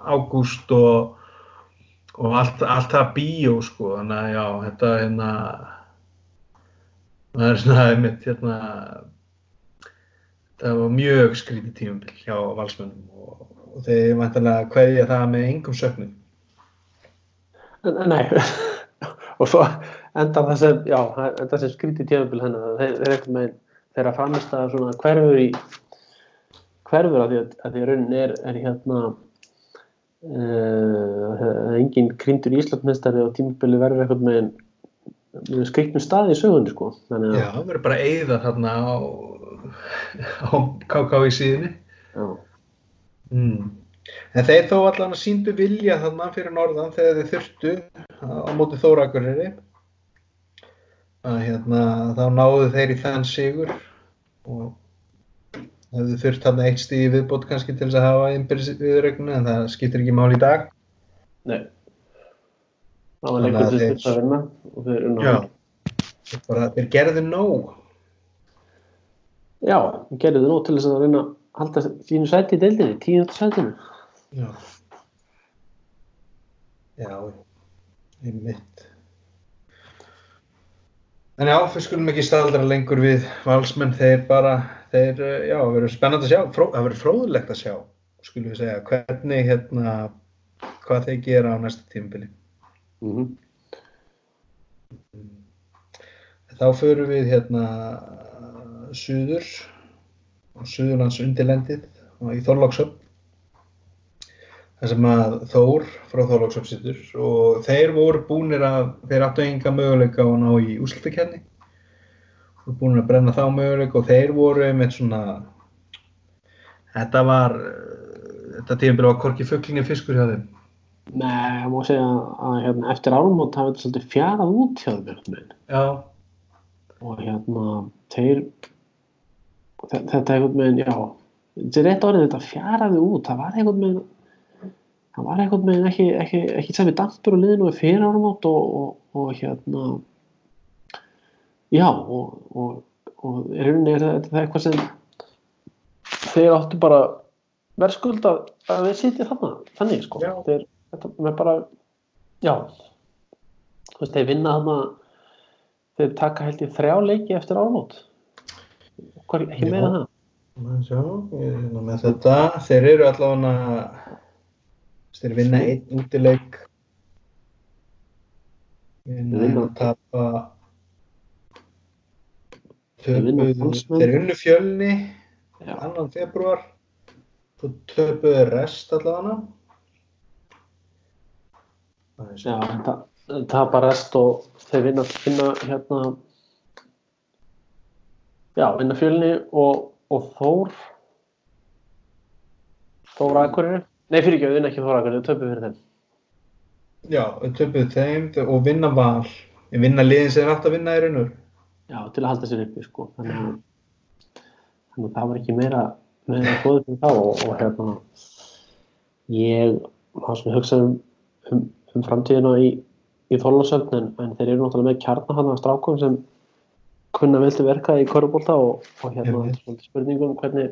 ágúst og, og allt, allt það bíó sko. Þannig að já þetta hérna það er svona einmitt hérna það var mjög skrítið tímabil hjá valsmönnum og, og þeir vantilega hverja það með engum söknum nei. Og svo enda það sem já, enda sem skrítið tjöfubil hennar. Þeir, þeir ekkert með þeirra framist að svona hverfur í hverfur að því að, að því að raunin er, er hérna uh, engin krindur Íslandmestari og tímabili verður eitthvað með skriknum staði í sögunni sko. Þannig að, já, það verður bara eigða þarna á á KK í síðunni. Já, Mm. En þeir þó allan að síndu vilja þarna fyrir norðan þegar þeir þurftu á móti Þórakuriri að hérna þá náðu þeir í þann sigur og hefðu þurft þarna eitt stíði viðbót kannski til þess að hafa innbyrðis viðrögnu en það skiptir ekki mál í dag. nei það var Þannig leikur til þeir- þess að vinna og þeir unna Já. hann. Þeir Bara, þeir gerðu nóg. já, þeir gerðu þið nú til þess að vinna halda þínu sæti í deildinni, tíundu sætinu Já. Já, einmitt. En já, við skulum ekki staðaldra lengur við valsmenn, þeir bara, þeir, eh, já, verður spennandi að sjá, fró, það verður fróðulegt að sjá, skulum við segja, hvernig, hérna, hvað þeir gera á næsta tímabili. mm -hmm. Þá förum við, hérna, suður, á Suðurlands undirlendið og í Þorlákshöfn. Það sem að Þór frá Þorlákshöfn sittur og þeir voru búnir að, þeir áttu enga möguleika á að ná í úslutakefni. Voru búnir að brenna þá möguleika og þeir voru með svona, þetta var, þetta tíðanbyrja var korki fugglinni fiskur hjá þeim. Nei, ég má segja að hérna, eftir árum hafa þetta svolítið fjarað út hjá þeim. Já, og hérna þeir þe- þetta einhvern veginn, já. Þetta er rétt orðið, þetta fjaraði út. Það var einhvern veginn það var einhvern veginn ekki, ekki, ekki sami dampur á liðinu við fyrir árum átt og, og, og hérna já og, og, og í rauninni er þetta það eitthvað sem þeir áttu bara verðskuld að, við sitja þannig, þannig sko. Þeir, þetta með bara já. Þú veist, þeir vinna þarna þeir taka held ég þrjá leiki eftir áramót Hvað, ekki Já. meira en það sjá, ég er hérna með þetta, þeir eru allavega, þeir vinna einn útileik, vinna Vinna. og tapa, Þeir vinna töpuðu, þeir unnu fjölni, Já. annan februar, svo töpuðu rest allavega. Það er Já, það, bara rest og þeir vinna, vinna hérna já, vinna fjölni og, og Þór. Þór Akureyri. Nei, fyrir ekki, vinna ekki Þór Akureyri, við töpum fyrir þeim. Já, þau töpuðu þeim og vinna val, vinna liðin sem átt að vinna í raun og veru. Já, til að halda sér uppi, sko. Þannig að, þannig að það var ekki meira meira góður fyrir þá og, og hérna ég var svona að hugsa um, um, um framtíðina í, í Þorlásöfn en, en þeir eru náttúrulega með kjarna hann af strákum sem kunna vel til verka í korfbólta og, og hérna er spurningum hvernig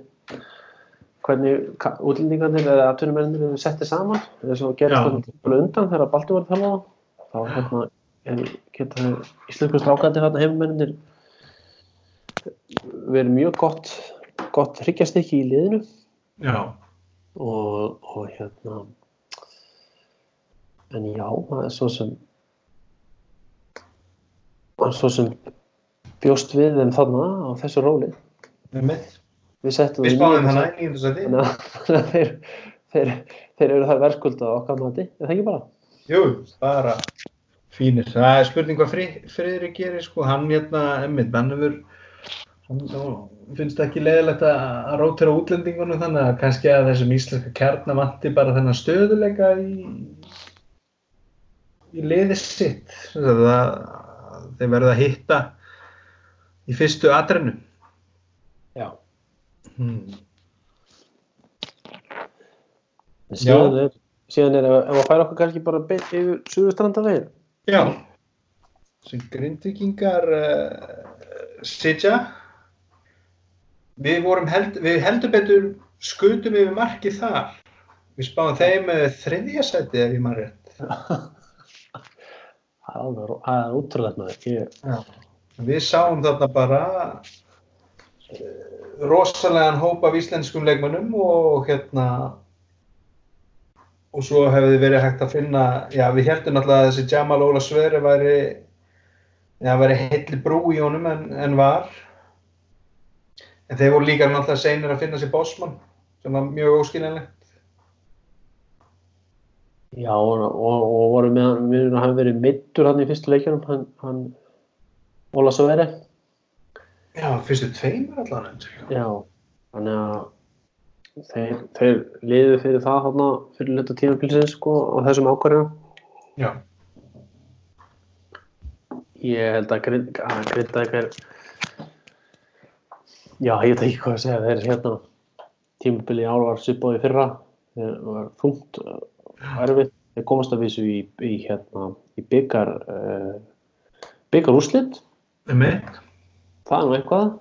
hvernig útlendingarnir eða atvinnumennir eru settið saman. Eða svo gerist það tímabili undan þegar Baldur var þjálfað þá hérna en geta íslensku strákandi hérna heimumennir verið mjög gott gott hryggjastykki í liðinu. Já, og, og hérna en já, það er svo sem það er svo sem bjóst við þeim þarna á þessu róli við settum Við spáðum þannig nýjöndu seti. þannig að- að þeir, eru það verðskulda okkar mati, er það ekki bara? Jú, bara fínir. Það er spurning hvað Friðrik gerir, sko. Hann hérna, emmitt, hann hefur, hann finnst ekki leiðilegt að, að rótera útlendingunum þannig að kannski að þessum íslenska kjarnar vanti bara þennan stöðuleika í, í liði sitt. Sem sagt að þeir verða að hitta í fyrstu atrennu. Já. Hmm. Síðan er, síðan er ef að færa okkur kannski bara beint yfir Suðurstranda veginn. Já, sem grindvikingar uh, sitja. Við, vorum held, við heldur betur skutum yfir markið þar. Við spáum þeim uh, þriðja sæti ef ég maður rétt. Það er er útrúlega með þetta. Við sáum þarna bara uh, rosalegan hóp af íslenskum leikmönnum og hérna og svo hefði verið hægt að finna, já við heldum náttúrulega að þessi Jamal Óla Sveri væri, já væri heilli brú í honum en, en var. En þeir voru líka náttúrulega seinir að finna sér bósmann sem var mjög óskiljanlegt. Já, og, og, og voru með, við hafa verið mittur hann í fyrstu leikjunum, hann, hann Óla Sveri. Já, fyrstu tveimur allan enn. Já, þannig að þeir, þeir liðu fyrir það þarna fyrir hluta tímafélsins sko á þessum ákvarðinu. Já. Ég held að grind, að grinda eitthvað Já, ég veit ekki hvað að segja, þeir hérna tímabili í ár var svipað í fyrra þeir var þungt og erfitt, þeir komast að vísu í, í hérna, í byggar uh, byggar úrslit Með mitt. Það er nú eitthvað,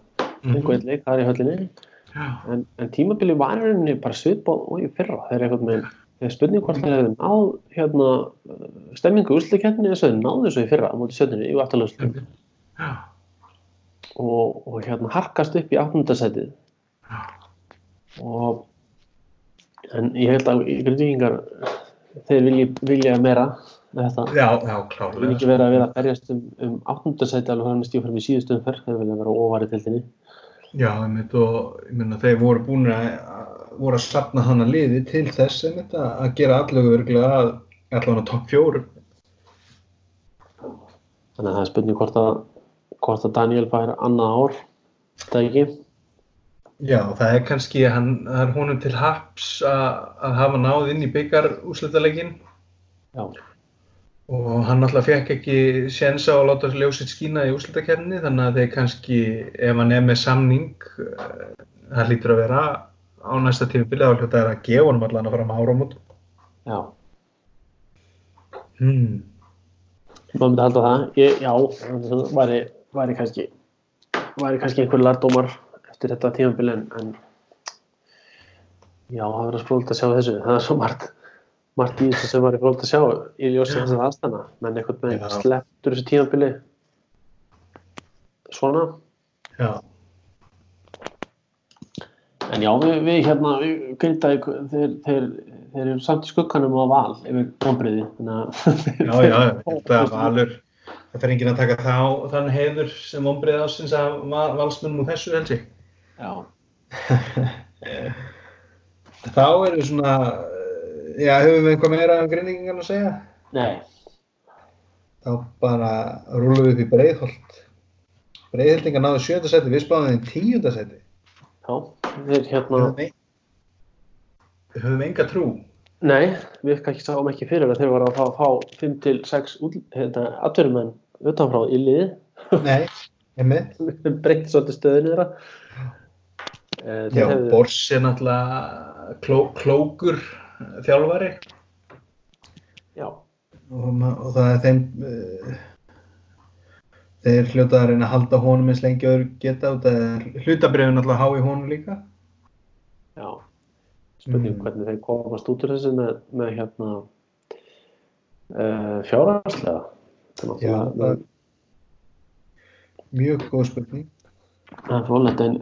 Mhm. einhver einn leik það er í höllinni, en, en tímabili var í rauninni bara svipað og í fyrra. Þeir er eitthvað með, spurning hvort þeir hefði náð hérna uh, stemmingu úrslitkeppni þess að þeir náðu þessu í fyrra á móti sjöndinni í Já. og, og hérna harkast upp í áttundasætið og en ég held að grindvíkingar þeir vilja, vilja meira með þetta. Já, já, þeir vilja ekki klárlega. vera að vera að berjast um, um áttundasætið alveg hann stíð fyrir í síðustu umferð þeir vilja vera óvar í tildinni Já, einmitt, og ég meina þeir voru búin að voru að sapna hana liði til þess að að gera allavega örgulega að allavega topp fjórum. þannig að það er spurning hvort að hvort að Daniel fær annað ár það ekki? Já, það er kannski, hann, það er honum til haps að, að hafa náð inn í byggar úrslitalegin já, og hann alltaf fekk ekki séns á að láta ljósitt skína í úrslitakerninni þannig að þeir kannski, ef hann er með samning, eh, það hlýtur að vera á næsta tímubili þá hljóta er að gefa honum allan að fara með áramót. já, Hmm. maður myndi halda það ég, já, það væri, væri kannski væri kannski einhver lardómar eftir þetta tímabili en, en já, það verður spróld að sjá þessu það er svo margt þessu sem var í fróld að sjá í ljósi þess að aðstæna menn veginn Já. slepptur þessu tímabili. Svona. Já, en já, við, við hérna við grindaði, þeir, þeir, þeir eru samt í skugganum á val yfir að já, já, þetta valur, það fer enginn að taka þá þann heiður sem ombrið ásins að val- valsmönnum úr þessu helsi. já, Þá við svona, já, höfum við eitthvað meira um grinningan að segja? nei, Þá bara rúlum við upp í Breiðholt. Breiðhildingar náðu sjönda seti, við spáðum þeim tíunda seti. já, þeir hérna Höfum, höfum enga trú. Nei, við kannski sáum ekki fyrir að þeir voru að fá, fá 5 til 6 hérna, atverjumenn utanfrá í liði Nei, einmitt. breytti svolítið stöðinu þeirra Eh, Já, hefðu- Bors er náttúrulega kló, klókur þjálfari. Já, og, og það er þeim uh, þeir hljóta að reyna að halda honum eins lengi og þeir geta og það er hlutabriðin alltaf há í honum líka. Já. Spurning Mm. hvernig þeir komast út úr þessu með, með hérna uh, Það er Já, náttúrulega- það er mjög góð spurning. Það er frólægt en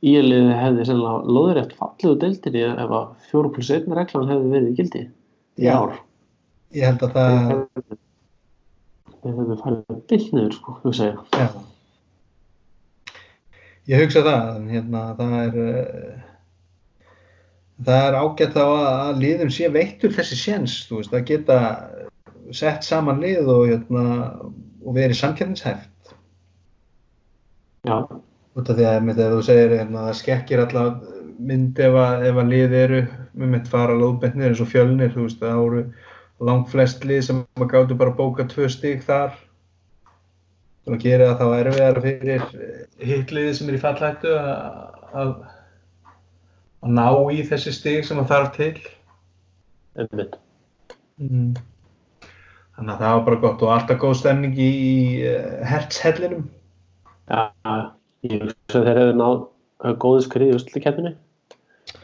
íliði hefði sennilega loðurétt fallið úr deildinni ef að 4 plus 1 reglan hefði verið í gildi. Í Já. ár. Ég held að það þeir hefði farið bill niður sko, hugsa ég já. ég hugsa það en hérna það er uh, það er ágætt þá að, að liðum sé veittur þessi séns þú veist að geta sett saman lið og hérna og verið samkjörnishæft Já, út af því að ef þú segir hérna, það skekkir alltaf mynd ef að, ef að lið eru með mitt fara lóðbendnir eins og fjölnir þú veist það voru langt flest lið sem að gáttu bara að bóka tvö stík þar og að gera það þá erfiðar fyrir hitliði sem er í fallhættu að, að ná í þessi stík sem það þarf til einmitt. Mm. Þannig að það var bara gott og alltaf góð stemning í uh, hertshellinum. Já, já, ég hugsa að þeir hefðu náð uh, góðu skriði í úrslutakeppninni.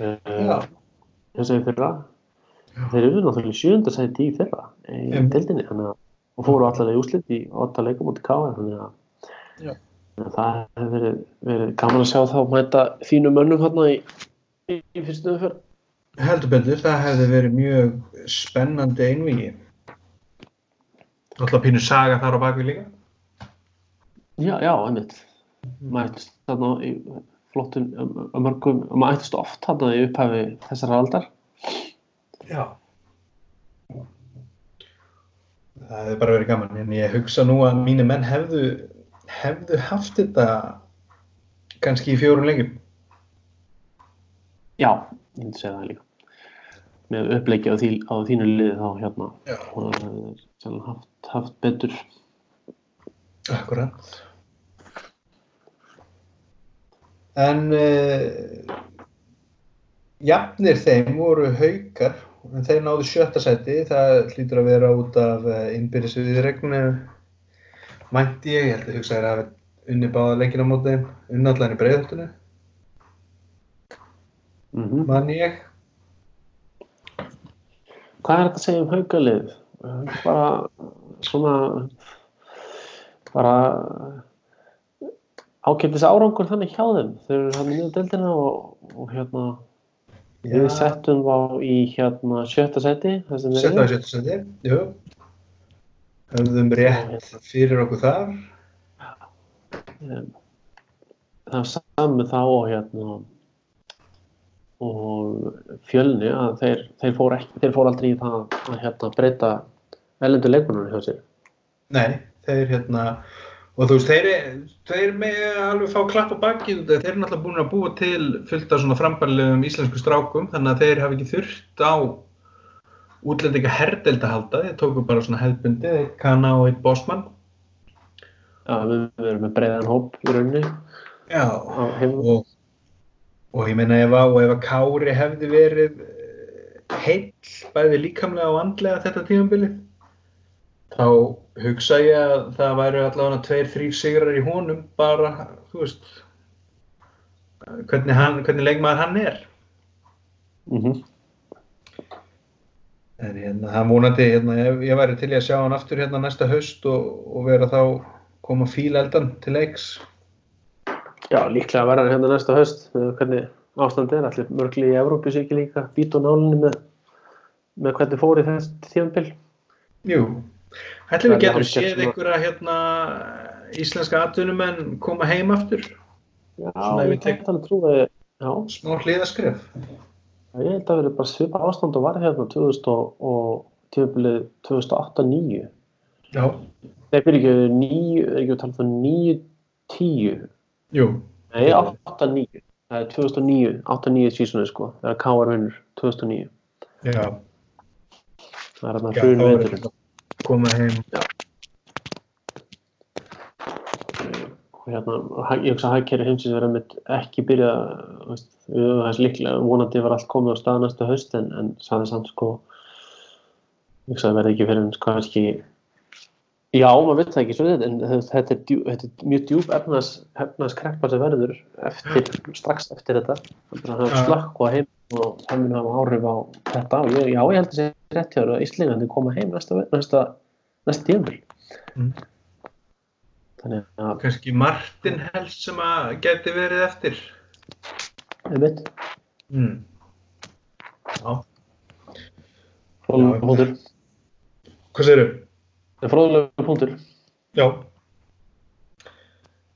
Já. Þess að fyrra. Þeir eru náttúrulega sjöndasæti í fyrra í að og fóru allavega í úrslit í åtta leikum út í káa, þannig að Já. það hefur verið, verið gaman að sjá þá mæta þínu mönnum hérna í, í, í fyrstu umferð. Heldur betur, það hefði verið mjög spennandi einvígi. Alltaf pínu saga þar á bakvið líka. Já, já, einmitt. Mættist þarna í flottum, um, um mörgum, mættist oft þarna í upphafi þessar aldar. Já. Það hefði bara verið gaman, en ég hugsa nú að mínu menn hefðu, hefðu haft þetta kannski í fjórum lengjum. Já, ég myndi segja það líka. Með uppleiki á, því, á þínu liði þá hérna Já. og það sannlega haft, haft betur. Akkurat. En uh, jafnir þeim voru haukar, en þeir náðu sjötta sæti, það hlýtur að vera út af uh, innbyrðisviðregnu, mænti ég, ég held að hugsa þér að unni báða leikina móti þeim, unni allan í breiðhaldinu, Mm mann ég. Hvað er þetta að segja um haukalið? Bara svona bara ágættis árangur þannig hjá þeim. Þeir eru hann í mjög deildina og, og hérna við settum þá í hérna sjötta seti Sjötta sæti, jú. Höfðum rétt fyrir okkur þar. Það er saman þá og hérna og fjölni að þeir, þeir fór ekki, þeir fór aldrei í það að hérna breyta ellendu leikmennunum hjá sér. Nei, þeir hérna, og þú veist, þeir, þeir með alveg fá klapp á bakið, þeir eru náttúrulega búin að búa til fullt af svona frambærilegum íslensku strákum, þannig að þeir hafa ekki þurft á útlendinga herdeld að halda, þeir tóku bara svona hefðbundi, þeir kanna og eitt bossmann. Já, við, erum með breiðan hóp í rauninni. Já, á og, og ég meina ef að, ef að Kári hefði verið eh, heill, bæði líkamlega og andlega þetta tímabilið, þá hugsa ég að það væru allavega tveir, þrýr sigrar í honum bara, þú veist, hvernig, hann, hvernig leikmaður hann er. Mm En hérna, hann vonandi, hérna, ég, ég væri til í að sjá hann aftur hérna næsta haust og, og vera þá koma fíleldan til leiks. Já, líklega verður hérna næsta með hvernig ástand er. Allir mörgli í Evrópu sé ekki líka bít og nálinni með, með hvernig fór í þess tíðanbill. Jú, ætlum við Það er hálfgert séð einhverja hérna, íslenska atvinnumenn koma heim aftur, Já, ég alveg trúið, já, smá hliðaskref. ég held að verið bara svipa ástand og var hérna 2000 og, og tíðanbillið 2008-2009. Já, Nei, fyrir ekki níu, er ekki að tala um níu, tíu, jú, nei, átta, níu. Það er 2009, 8-9 sísoni sko, þegar K.R. vinnur 2009. já, Það er þarna já, hrun koma heim. Og hérna, ég hugsa að hægkerri heimsins mitt ekki byrja, veist, líklega, vonandi var allt komið á stað næsta haust en, en sagði samt sko, ég hugsa að verði ekki fyrir en kannski, já, maður veit það ekki svo þetta, en þetta er, djú, þetta er mjög djúb efnas, efnaskreppa sem verður eftir, strax eftir þetta, þannig að það er slökk og heim og það mun hafa áhrif á þetta og ég, já, ég held að sé rétt hjá þér að Íslingandi koma heim næsta, næsta, næsta tíumil. Mm. Þannig að, Kannski Martin helst sem að geti verið eftir. einmitt, Mm. Já, fróðulega punktur, hvað segirðu? fróðulega punktur. Já.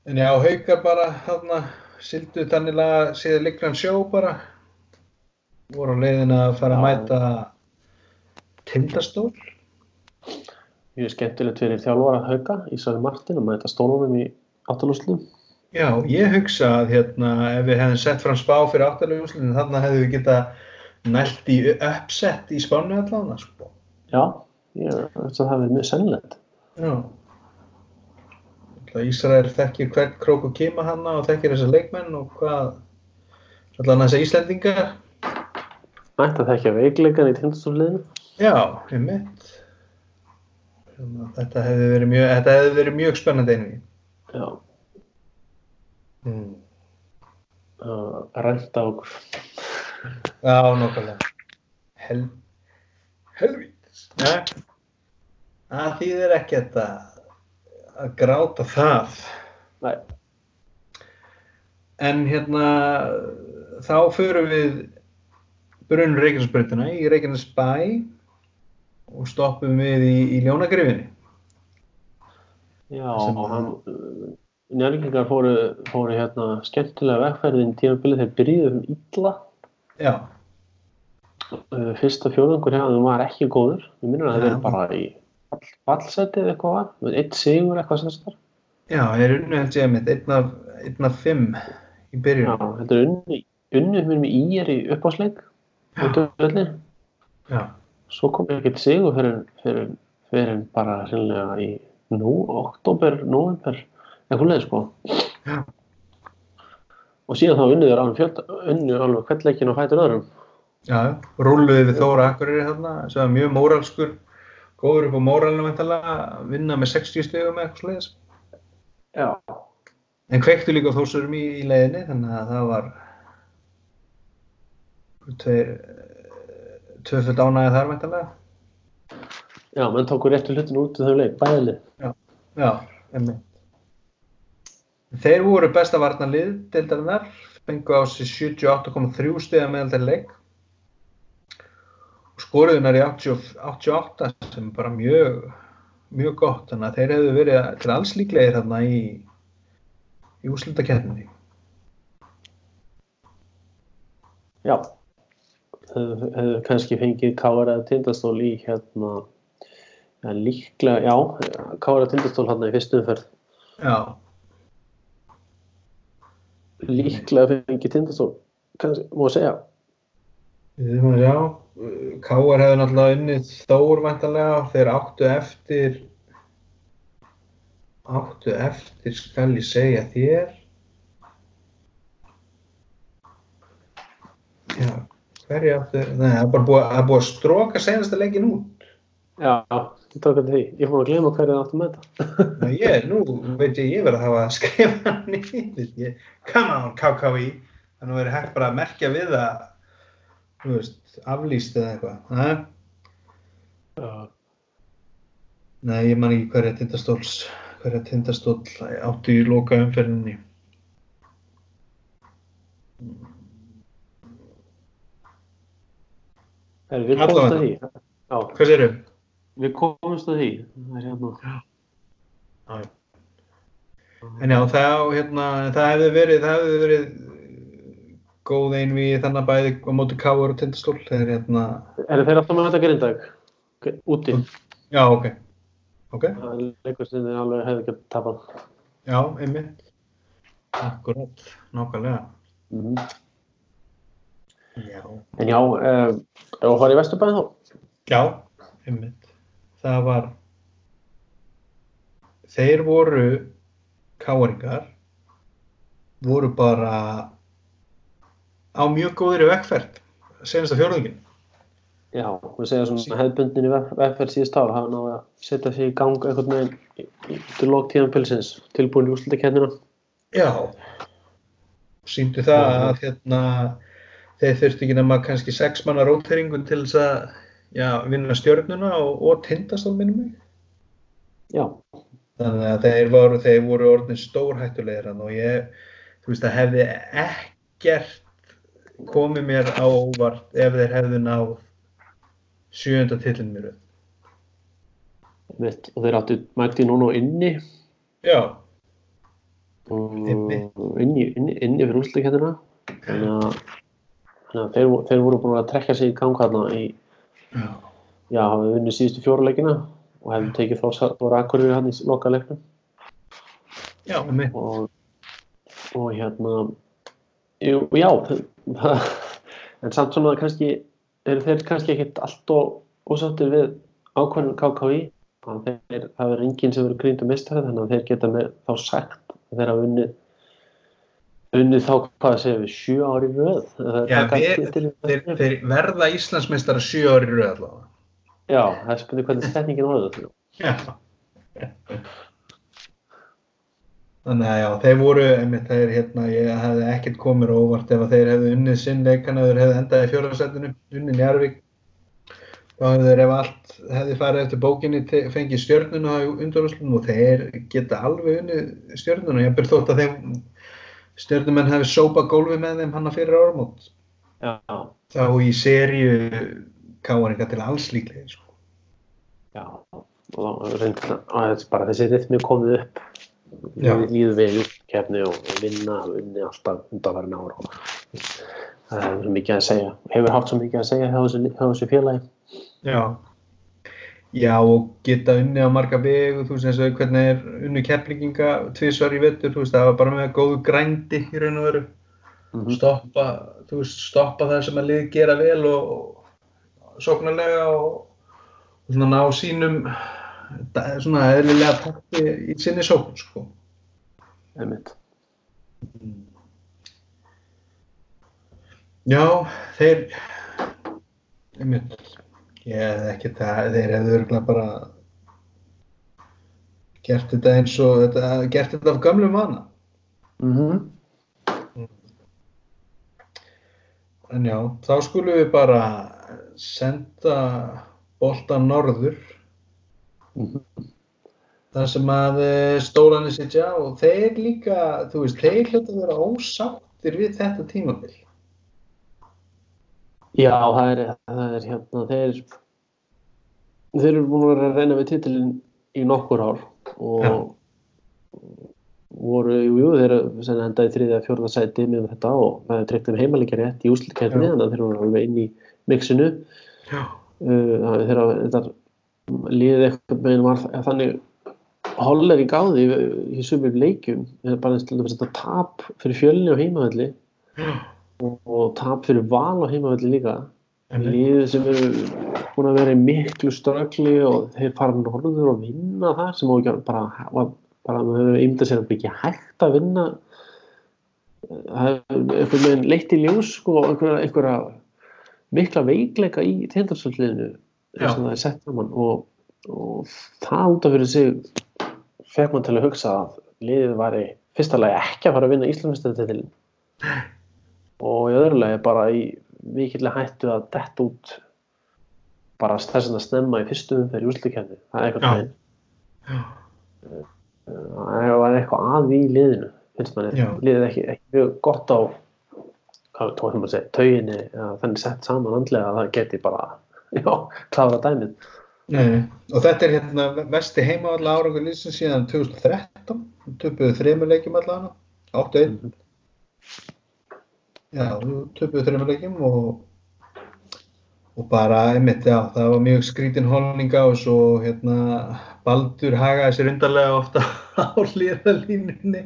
En já, haukar bara þarna sildu tannilega séð likran sjó bara. Voru á leiðin að fara að Já. mæta tindastól. Mjög skemmtilegt fyrir þjálfara hauka, Ísraði Martin og mæta stólunum í áttalúslum. Já, ég hugsa að hérna, ef við hefðum sett fram spá fyrir áttalegu úrslitin, þarna hefðum við geta nælt í uppsett í spánu allan. Sko. Já, ég veist að það hefði mjög sennilegt. Já. Ætla, Ísrael þekkir hvern krók og kima hana og þekkir þessa leikmenn og hvað, allan þessa Íslendinga. ætti að þekkja veikleikan í tindastólliðinu. Já, ég mitt. Þetta hefði verið mjög, þetta hefði verið mjög spennandi einnig. Já, Mm. að rænta okkur. Já, nokkulega. Hel, helvítis. Nei, það þýðir ekkert að, að gráta það. Nei, En hérna, þá förum við brunn Reykjanesbrautina í Reykjanesbæ og stoppum við í, í Ljónagrifinni. já, uh, njárvíkingar fóru, fóru hérna skemmtilega vegferðin tímabilið þeir byrjuðu um illa. Já, Uh, Fyrsta fjóðungur hjá þeim var ekki góður. Ég minnur að það Já. verið bara í fallseti eða eitthvað var, með eitt sigur eitthvað sem þessar. já, er unnu held ég mitt, einn af, fimm í Já, byrjun. þetta er unni, unni mér með í er í uppásleik. Já, Svo kom ekkert sigur fyrir, fyrir, fyrir bara hreinlega í nú, oktober, november, eitthvað leið sko. Já. Og síðan þá unnu þeir alveg unnu alveg kveldleikin og fætur öðrum. Já, rúluðu við Þóra Akureyri þarna, sem var mjög móralskur, góður upp á móralinu veintalega, vinna með 60 stegum eða eitthvað sliðis. Já. En kveiktu líka þósurum í, í leiðinni, þannig að það var tveir, tvöföld ánægði þar veintalega. Já, menn tóku réttu hlutin út í þau leik, bæðilið. Já, emmi. Þeir voru besta varnarlið deildarinnar, fengu á sig 78,3 stiga meðal þeir leik skoruðunar í 80, 88 sem er bara mjög, mjög gott, þannig að þeir hefðu verið til alls líklegir þarna í, í úrslutakeppninni. Já. Hefðu hefðu kannski fengið Káar eða Tindastól í hérna, ja, líklega, já, Káar eða Tindastól hérna í fyrstu umferð. Já, Líklega fengið Tindastól, kannski, má segja. Að sjá. Káar hefðu náttúrulega unnið Þór væntanlega, þeir áttu eftir áttu eftir skal ég segja þér Já, hverju áttu Nei, það er bara búið, það er búið að stróka senasta leikin út Já, ég tók þetta því. Ég er búin að gleyma hverju það áttum með þetta. Nei, ég, nú veit ég, ég verð að hafa að skrifa niður ég, Come on, KKÍ Þannig verið hægt bara að merkja við að þú veist, aflýst eða eitthvað Nei, Já. Nei, ég man ekki hverja tindastóls hverja tindastól áttu í loka umferðinni Er, við komumst að því. Já, Hvað séru? við komumst að því. Það er hérna. En já, það, hérna, það hefði verið, það hefði verið góð einví þannig að bæði á móti káur og tindastól. Það er hérna, Er þeir alltaf með þetta grindag? Úti. já, ok. Ok, Það er þeir alveg hefði ekki tapað. já, einmitt. Akkurat, nákvæmlega. Mm Já. En já, uh, ef að fara í Vesturbæðin þá? Já, einmitt. Það var, þeir voru káaringar, voru bara á mjög góðri vegferð, senasta fjórðungin. Já, við segja svona hefðbundin í vegferð síðust ára hafa náðu að setja sig í gang í- í- til lók tíðan pilsins, tilbúin í úrslutakennina. Já, sýndu það að hérna, þeir þurftu ekki nema kannski sex manna róteringun til þess að já, vinna stjörnuna og, og tindastól minnum mig. Já, Þannig að þeir voru, þeir voru orðin stórhættulegir hann og ég, þú veist, það hefði ekkert komið mér á óvart ef þeir hefðu náð sjönda tillin mér. mitt, og þeir áttu mætti núna inni Já, Einmitt. inni, inni, inni fyrir. Þannig að, þannig að þeir, þeir voru búin að trekka sig í gang hérna í, já, já, hafið vunnið síðustu fjóruleikina og hefði tekið voru akkurir hann í loka leiknum. já, mitt. og, og hérna jú, já. En samt svona kannski eru þeir kannski ekkit allt og ósáttir við ákvæmum KKÍ þannig að þeir, það er enginn sem verður gríndu mistari þannig að þeir geta með þá sagt að þeir hafa unnið unnið þá hvað segja við sjö ári röð? Já, við, þeir, þeir verða Íslandsmeistara sjö ári röð allavega. Já, það er spurning hvernig setningin horfður Já. Þannig að já, þeir voru, einmitt, þeir hérna, ég hefði ekkert komið óvart ef þeir hefðu unnið sinn leikan eða þeir hefðu endað í fjóðarsættinu, unnið Njarvík. Þá hefðu þeir ef allt hefði farið eftir bókinni fengið stjörnuna í undarúslunum og þeir geta alveg unnið stjörnuna. Ég byrð þótt að þeim stjörnumenn hefði sópa gólfi með þeim hanna fyrir ármót. Já. Þá í sériu káaringa til alls líklega, sko. Já, og reynda að bara þessi rithmi komið upp. Líður við í kefni og vinna unni alltaf undanverðin ára og það hefur svo mikið að segja hefur haft svo mikið að segja hjá þessu, félagi Já. Já, og geta unni á marga vegu, þú veist eins og hvernig er unni keflinginga tvisvar í vettur, þú veist, það var bara með góðu grændi í raun og veru. Mhm. Stoppa, þú veist, stoppa það sem að lið gera vel og, og sóknarlega og, og svona ná sínum da- svona eðlilega takti í sinni sókn, sko. einmitt. Já, þeir, einmitt, ég hef ekki það, þeir hefðu örgulega bara gert þetta eins og, þetta, gert þetta af gamlum vana. Mm En já, þá skulum við bara senda boltan norður, þar sem að eh, stólanir sitja og þeir líka, þú veist, þeir hljóta að vera ósáttir við þetta tímabil. Já, það er, það er hérna þeir þeir eru búin að vera að reyna við titilin í nokkur ár og Já. voru, jú, jú, þeir eru sem enda í þriðja, fjórða sæti með þetta og það er treykt um heimalega rétt í úslikerfni Já. þannig að þeir eru alveg inn í mixinu Já. uh, það er þeirra þetta liðið eitthvað meginn var þannig holler í gáði í, sumum er bara eins þetta tap fyrir fjölni á heimavelli Já. og, og tap fyrir val á heimavelli líka. Liðið sem eru búin að vera í miklu ströggli og þeir fara norður og vinna það sem að bara, bara maður hefur ymdað sér að ekki hægt að vinna. Það er einhvern veginn leitt í ljós sko, einhverja, einhverja mikla veikleika í tindastöldliðinu og Já. það er sett saman og, og það út af fyrir sig fekk mann til að hugsa að liðið væri fyrsta lagi ekki að fara að vinna Íslandsmyndstöldin og í öðru lagi bara í mikillega hættu að detta út bara þess að snemma í fyrstu umferð í úslikefni það er eitthvað Já. tegn Já. það var eitthvað að í liðinu finnst manni, Já. liðið ekki, ekki mjög gott á hvað tóðum að segja, tauginni þannig sett saman andlega að það geti bara já, klára dæmið Nei, nei. og þetta er hérna vesti heima alla árangur lýsins síðan 2013, töpuðu þreymur leikjum allavega, 8-1. Mhm. Já, töpuðu þreymur leikjum og, og bara, einmitt, já, það var mjög skrítin holninga og svo hérna Baldur hagaði sér undarlega ofta á hlýðalínunni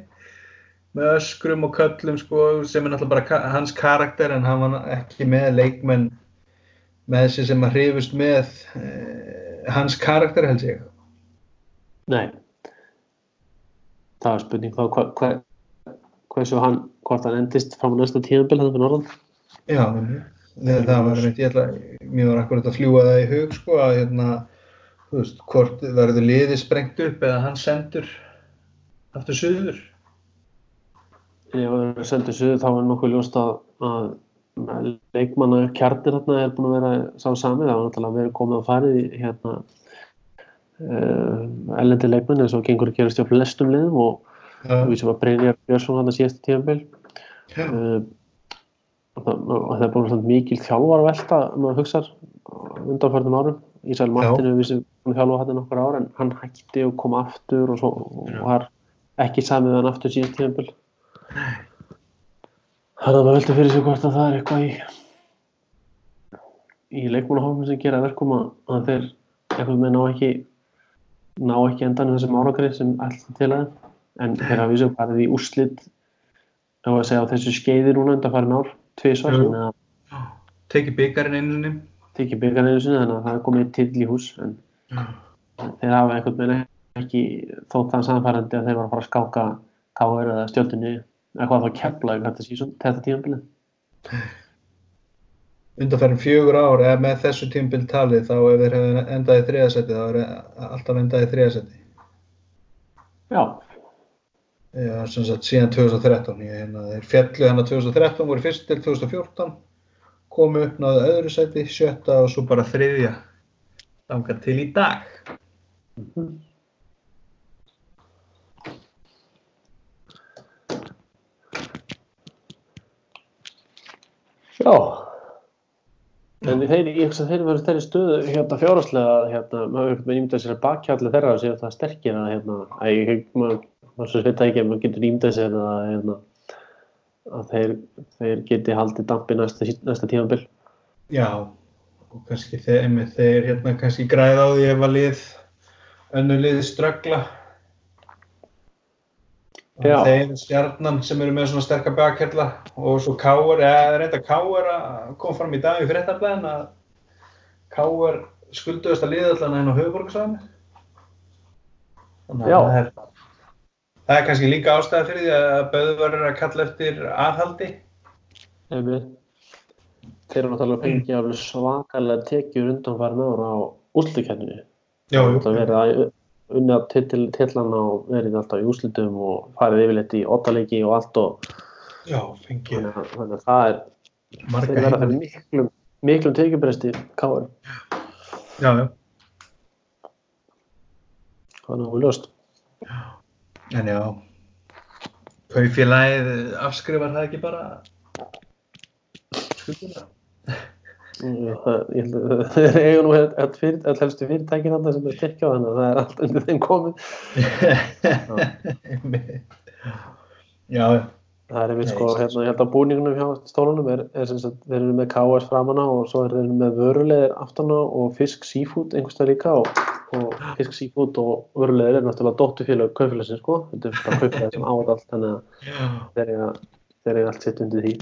með öskrum og köllum sko, sem er náttúrulega bara hans karakter en hann var ekki með leikmenn með þessi sem að hrifust með eh, hans karakter held ég. Nei það var spurning þá hva, hva, hversu hann, hvort hann endist fram á næsta tíðanbíl hann fyrir norðan Já, það, það var einmitt, ég ætla, mér var akkurat að fljúa það í hug sko að hérna, þú veist, hvort verður liðið sprengt upp eða hann sendur aftur suður. ef það sendur suðu þá er nokkuð ljóst að, að leikmanna kjarnir hérna er búin að vera sá sami, það var náttúrulega verið komið að farið í hérna uh, ellendi leikmenn eins og gengur að gera stjórn lestum liðum og Já, við sem að Brynjar Björnsson hann að síðast tíðanbíl já, uh, og það, og það er búin svona mikil þjálfar velta maður hugsar undanförnum árum. Ísæl Martin hefur vissi búin að þjálfa hann nokkur ár en hann hætti og kom aftur og, svo, og var ekki samið við hann aftur síðast tíðanbíl þannig að maður veldi fyrir sig hvort að það er eitthvað í í leikmannahófum sem gera verkum að, að þeir eitthvað með ná ekki ná ekki endan þessum árangri sem alltaf til að en þeir hafa vísum farið í úrslit á að segja á þessu skeiði núna undan farin ár, þannig að tekið byggarinn einu sinni. tekið byggan einu sinni þannig að það er komið til í hús en Já, þeir hafa einhvern veginn ekki þótt það samfærandi að þeir var að fara að skáka káður eða stjöldinni eitthvað þá þetta, sísón, þetta tímanbilið undanfærin fjögur ár eða með þessu tímbil talið þá ef þeir hefðu endað í þriðasetti þá er alltaf endað í þriðasetti Já, Já, sem sagt síðan 2013 ég, hérna, þeir fjallu hérna 2013 voru fyrst til 2014 komu upp náðu öðru seti, sjötta og svo bara þriðja þangað til í dag já En þeir, ég hugsa að þeir verður þeirri stöðu hérna fjárhagslega hérna, maður hefur með ímyndað sér að bakhjalli þeirra og sér það sterkir að hérna, að ég, maður, maður svo það ekki að maður getur ímyndað sér að hérna, að þeir, þeir geti haldið dampi næsta, næsta tímanbill. Já, og kannski þeir, þeir hérna kannski græða á því ef að lið önnu liði ströggla Já. Þeir stjarnan sem eru með svona sterkar bakhjalla og svo Káur, eða reynda Káur að kom fram í dag í fréttablaðin að Káur skulduðast að liða allan einn á höfuborgarsvæðinu þannig að það er það er kannski líka ástæða fyrir því að Böðvar er að kalla eftir aðhaldi Einmitt. Þeir eru náttúrulega fengið alveg svakalega tekjur undanfærin ára á úrslutkenninu. Já, jú. Það verið að tillana og verið alltaf í úrslutum og farið yfirleitt í ottaleiki og allt og Já, fengið þannig að, það er þeir verða fyrir miklum, miklum tekjubresti káir. Já, já. Það er náttúrulega ljóst. En já, kaufélagið afskrifar það ekki bara skulduna? Það- eiga nú all helstu fyrirtækin þarna sem er styrkja þannig að það er allt undir þeim komið. já, Það er Nei, sko, hérna, ég held að búningunum hjá stólunum er, er sem sagt, þeir eru með KS framanna og svo er þeir með vörulegir aftana og fisk seafood einhverstað líka og, og fisk seafood og vörulegir er náttúrulega dóttufélag kaufélagsins sko, þetta er bara kaufélag sem áður allt þannig að þeir eiga allt sitt undir því.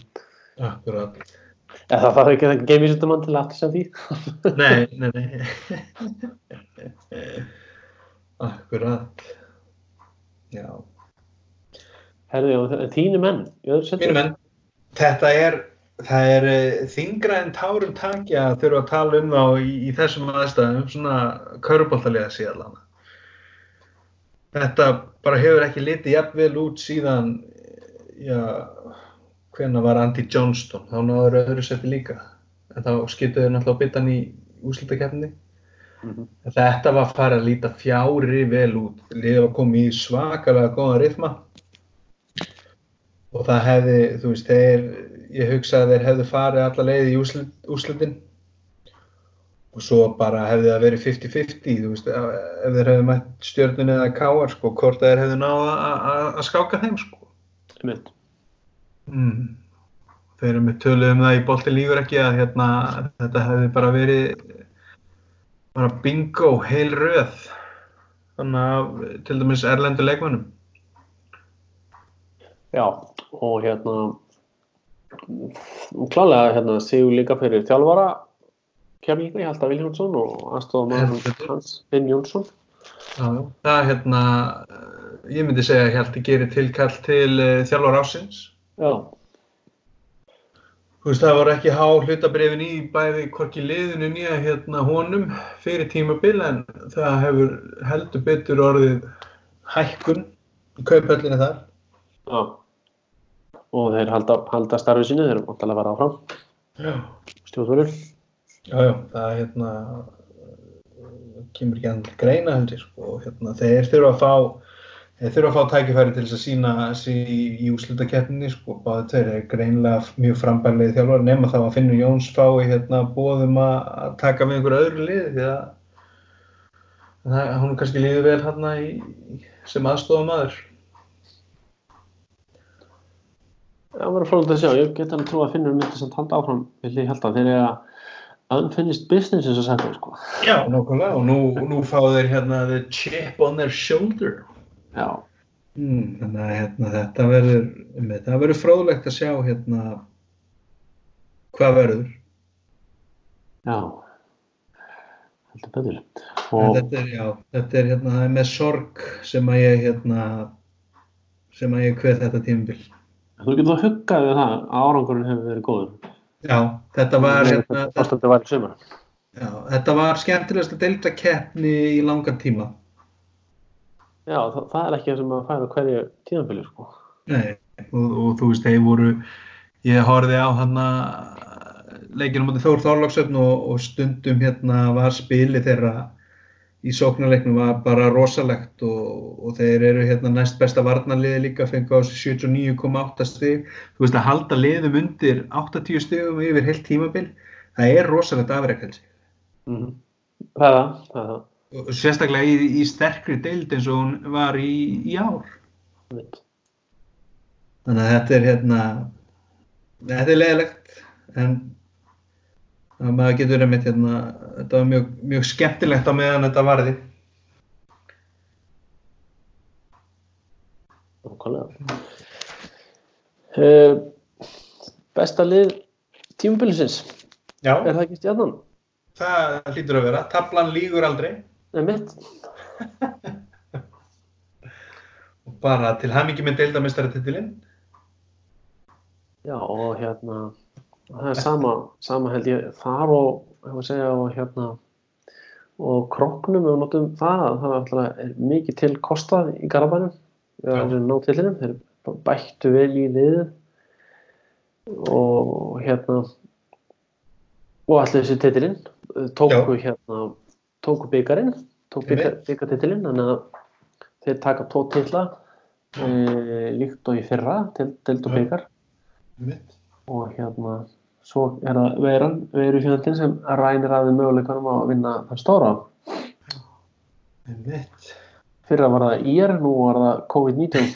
akkurat. Eða það þarf ekki að geimvísindamann til aftur sem því. Nei, nei, nei. Akkurat. Já. Herðu, já, þínu menn. Mínum menn, þetta er, það er eh, þyngra en tárum takja að þurfa að tala um þá í, í þessum aðstæðum, svona köruboltalega síðan. Þetta bara hefur ekki litið jafnvel út síðan, já, hvenær var Andy Johnston, þá náður öðru seti líka. En þá skiptuðu náttúrulega bitan í úslitakeppni. Mhm. Þetta var farið að líta fjári vel út. Liðið var komið í svakalega góðan rithma. Og það hefði, þú veist, þeir, ég hugsa að þeir hefðu farið alla leið í úrslit, úrslitin. Og svo bara hefði það verið 50-50, þú veist, ef þeir hefðu mætt stjörnun eða káar, sko, hvort þeir hefðu náða að- skáka þeim, sko. Einmitt. Mm. Þeir eru með töluð um það í bolti lífur ekki að hérna, þetta hefði bara verið bara bingo, heil röð þannig að til dæmis erlendu leikmönnum. Já, og hérna klálega hérna séu líka fyrir ég held að Viljónsson og Heldur betur. hans, Finn Jónsson Já, já. Það hérna, eh, ég myndi segja að Hjalti gerir tilkall til uh, þjálfar ásins. Já, Þú veist, það voru ekki há hlutabrifin í bæði hvorki liðinu nýja hérna honum fyrir tímabil en það hefur heldur betur orðið hækkun í kaupöllinni þar. já og þeir halda, halda starfið sínu, þeir eru vantilega að fara áfram Já. stjórnvöldur Já, já, það er hérna, kemur ekki annað greina heldur, sko, og hérna, þeir þurfa að fá, þeir þurfa að fá tækifæri til þess að sína sig í, í úslutakeppninni, sko, báði tveir er greinlega mjög frambærlega þjálfar, nema þá að Finnur Jóns fái hérna bóðum að taka með einhverju öðru lið, því að það, hún kannski líður vel hérna í, sem aðstofum aður. Já, verður fróðilegt að sjá, ég get alveg trú að Finnur myndi samt halda áfram, vil ég held að þeir eru að unfinished business eins og þeir sko Já, nokkulega, og nú, nú fá þeir hérna the chip on their shoulder. Mm, þannig að hérna, þetta verður, það verður fróðlegt að sjá hérna hvað verður. já heldur betur En og Þetta er, já, þetta er hérna, það er með sorg sem að ég hérna, sem að ég kveð þetta tímabil. Þú getur þá huggað við það að árangurinn hefur verið góður. Já, þetta var, hérna, Ástandi var þetta var skemmtilegast að delta keppni í langan tíma. Já, það, það er ekki það sem að færa hverju tíðanbili, sko. Nei, og, og þú veist, þeir voru, ég horfði á hann leikinu mútið Þór Þorláksöfn og, og stundum hérna var spili þeirra í sóknarleiknum var bara rosalegt og, og þeir eru hérna næst besta varnarliði líka fengu á sig 79,8 stig. Þú veist að halda liðum undir 80 stigum yfir heilt tímabil, það er rosalegt afreikalsi. Mm -hmm. Það er það, sérstaklega í, í sterkri deild eins og hún var í, í ár. Mitt. Þannig að þetta er hérna, þetta er leiðilegt en að maður getur einmitt hérna, þetta var mjög, mjög skemmtilegt á meðan þetta varði. Uh, besta lið tímubilisins, Já, er það ekki stjarnan? það hlýtur að vera. Tablan lígur aldrei Nei, mitt. og bara til hamingi með deildamestaratitilinn. Já, og hérna, það er sama, sama held ég þar og, ég var að segja, og hérna, og kroknum, við notum það, að það er alltaf mikið til kostað í Garabænum, við Já. erum nátt tillinum, þeir bættu vel í liðið og hérna, og allir þessi titilinn, tóku hérna, tóku byggarinn, tóku Einmitt. byggartitilinn, þannig að þeir taka tvo titla, e, líkt og í fyrra, til, til og byggar og hérna svo er það veiran, veirufjöndin sem rænir aðeins möguleikanum að vinna þann stóra. Fyrra var það IR, nú var það COVID-19.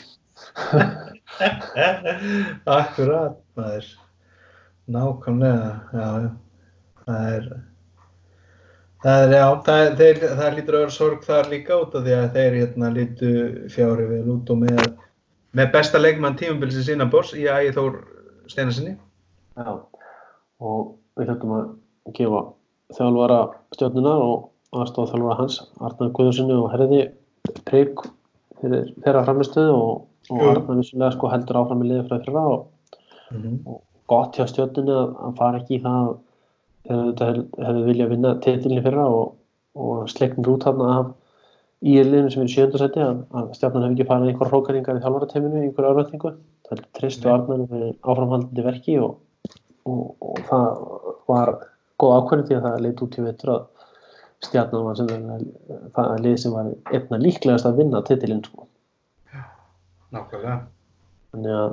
Akkurat, maður. Nákvæmlega, já, já. Það er, það er, já, það, þeir, það lítur að vera sorg þar líka út af því að þeir hérna lítu fjári vel út og með, með besta leikmann tímabilsins innan boss í Ægi Þór Steinarsinni. Já, og við þurfum að gefa þjálfara stjórnuna og aðstofa þjálfara hans, Arnar Guðurssoni og Herði Prygg fyrir þeirra framistöðu og, og. Arnar vissulega sko heldur áfram í liði frá fyrra og Mm -hmm. gott hjá stjórnunni að, að fara ekki í það þegar þetta hef- hefði viljað vinna titilin fyrra og, og sleiknir út þarna af íliðinu sem er í sjöndasæti að, að stjórnun hefði ekki farið í einhver hrókaringar í þjálfarateiminu, í einhver örvendingu það er tristu. Arnar fyrir áframhaldandi verki og, og, og það var góð ákvörðin því að það leit út í vetur að stjarnan var sem það er lið sem var einna líklegast að vinna titilin sko. Nákvæmlega. þannig að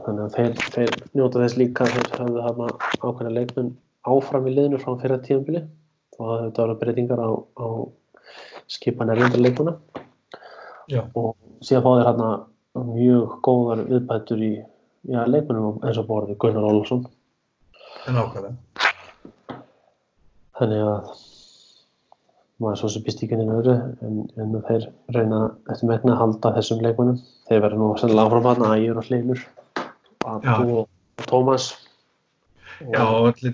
þannig að þeir, þeir njóta þess líka þeir höfðu hana ákveðna leikmenn áfram í liðinu frá fyrra tíðanbili og það hefur verið breytingar á, á skipan erlendar leikmanna. Og síðan fá þeir hana mjög góðar viðbætur í já, leikmennum eins og borði Gunnar Ólafsson. Nákvæmlega. þannig að maður svo sem býst ekki inn öðru en, en þeir reyna eftir megna að halda þessum leikmennum þeir verður nú sennilega áfram hana Ægir og Hleimur Já. Atu og Tómas Já, allir,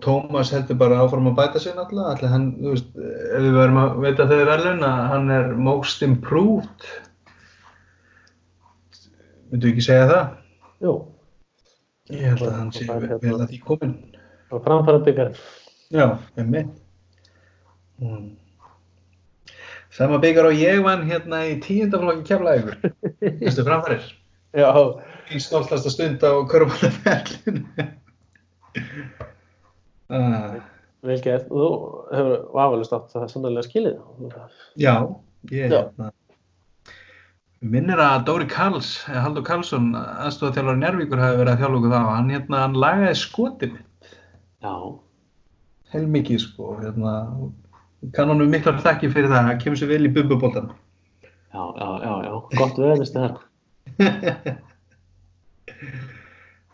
Tómas heldur bara áfram að bæta sig náttúrulega, allir hann, þú veist, ef við verðum að veita þegar verðlun að hann er most improved, myndu ekki segja það? Jú, Ég held að hann sé það er vel hérna- að því komin. og framfæra byggjar Já, með mitt. Mm. Sama byggar og ég vann hérna í tíundaflokki keflaðið Þessu framfærir. Já, Í stoltasta stund á körfbólafellinu. ah, vel gert og þú hefur vafalist átt það sannlega skilið já, ég Já. hérna. Minnir að Dóri Karls, Haldur Karlsson, aðstofað Njárvíkur hafi verið að þjálfa okkur þá. Hann, hérna, hann lagaði skotið Já, heilmikið sko. Hérna, kann honum miklar þakki fyrir það. Hann kemur sér vel í bubbuboltan. já, já, já, já, gott veðnist það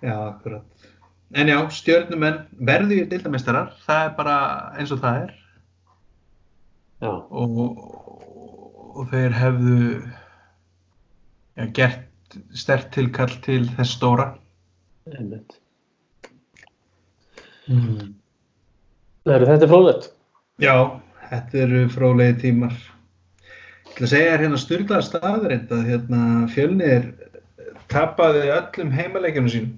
Já, akkurat. En já, stjörnumenn verðu í deildameistarar, það er bara eins og það er Já, og, og þeir hefðu ja, gert stert tilkall til þess stóra. einmitt Mm. Heru, Þetta er fróðlegt Já, þetta eru fróðlegi tímar. Ég ætla að segja þér hérna styrlaða staðreind að hérna fjölnir tapaði öllum heimaleikjunum sínum.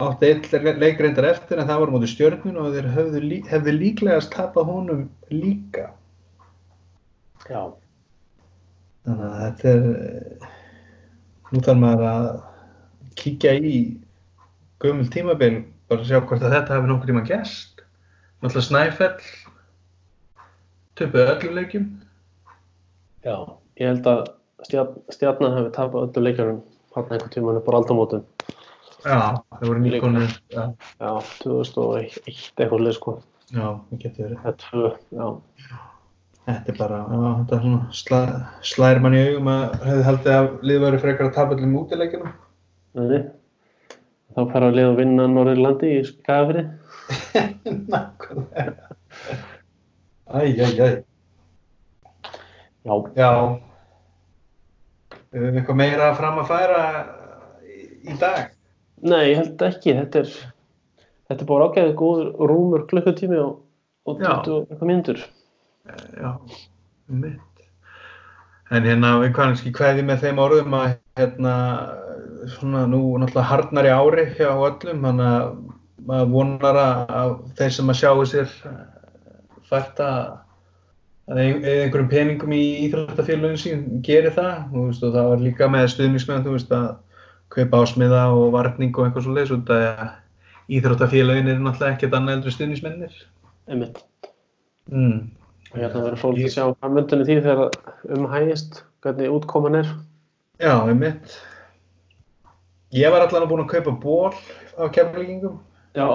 Átti eitt leik reyndar eftir en það var móti stjörnun og þeir hefðu, lí, hefðu líklegast tapað honum líka. Já, Þannig að þetta er, eh, nú þarf maður að kíkja í gömul tímabil, bara að sjá hvort að þetta hefði nokkur tíma gæst. Náttúrulega Snæfell, töpuð öllum leikjum. já, ég held að stjarn, stjarnan hefði tapað öllu leikjarum hann einhvern tímann upp á aldamótum. Já, það voru nýkonur, já, Já, 2001 eitthvað leið sko. já, það getur verið. Eða tvö, já. Þetta er bara, já, þetta er svona sla, slær mann í augum að hefði haldið að liðið væri frekar að tapa öllum útileikjunum. Nei. Þá fara að liða að vinna Norðurlandi í Skagafri. Nákvæmlega. Æ, æ, æ. Já, Já. Við höfum eitthvað meira fram að færa í dag. Nei, ég held ekki. Þetta er, þetta er bara ágæðið góður rúmur klukkutími og, og Já. 20 eitthvað myndur. Já, mitt. En hérna, við kannski kveði með þeim orðum að hérna, svona nú náttúrulega harnar í ári hjá öllum, þannig að maður vonar að þeir sem að sjáu sér fært að eða einhverjum peningum í íþróttafélagin sín geri það, þú veist, og það var líka með stuðningsmenn, þú veist, að kaupa ásmiða og varning og eitthvað svo leiðs út að íþróttafélagin er náttúrulega ekkert annað eldri stuðningsmennir. Einmitt. Mm. Og hérna verður fólk að sjá hvað myndunni því þegar umhægist, hvernig útkoman er. Já, einmitt. Ég var allan búinn að kaupa ból á kemlingum, Já,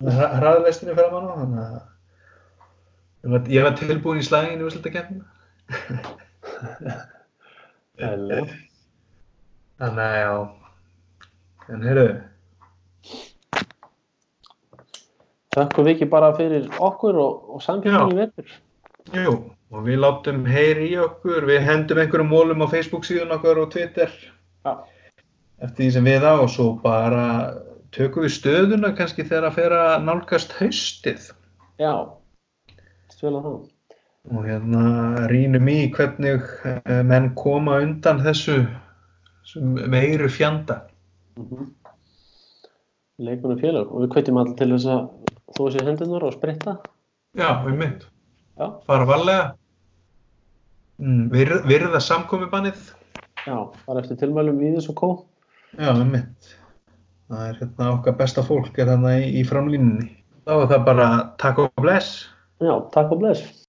hraðleistinni fyrir mann þannig að ég var, ég var tilbúinn í slaginu úr slutakefnina. eða. Þannig að já, en heyrðu, Þakku við ekki bara fyrir okkur og, og samfélaginu vetur. jú, og við látum heyri í okkur, við hendum einhverjum mólum á Facebook síðan okkur og Twitter Já. eftir því sem við á og svo bara tökum við stöðuna kannski þegar að fer að nálgast haustið. Já, stjóla það. og hérna rýnum í hvernig eh, menn koma undan þessu, veiru fjanda. Mm Leikunum félag og við kveitum allir til þess að þú sér hendunar og spritta. Já, við mynd. Já. Fara varlega. Mm, virð, virða samkomibannið. Já, bara eftir tilmælum í þessu kó. Já, við mynd. Það er hérna okkar besta fólk er þarna í, í framlínunni. Þá er það bara takk og bless. Já, takk og bless.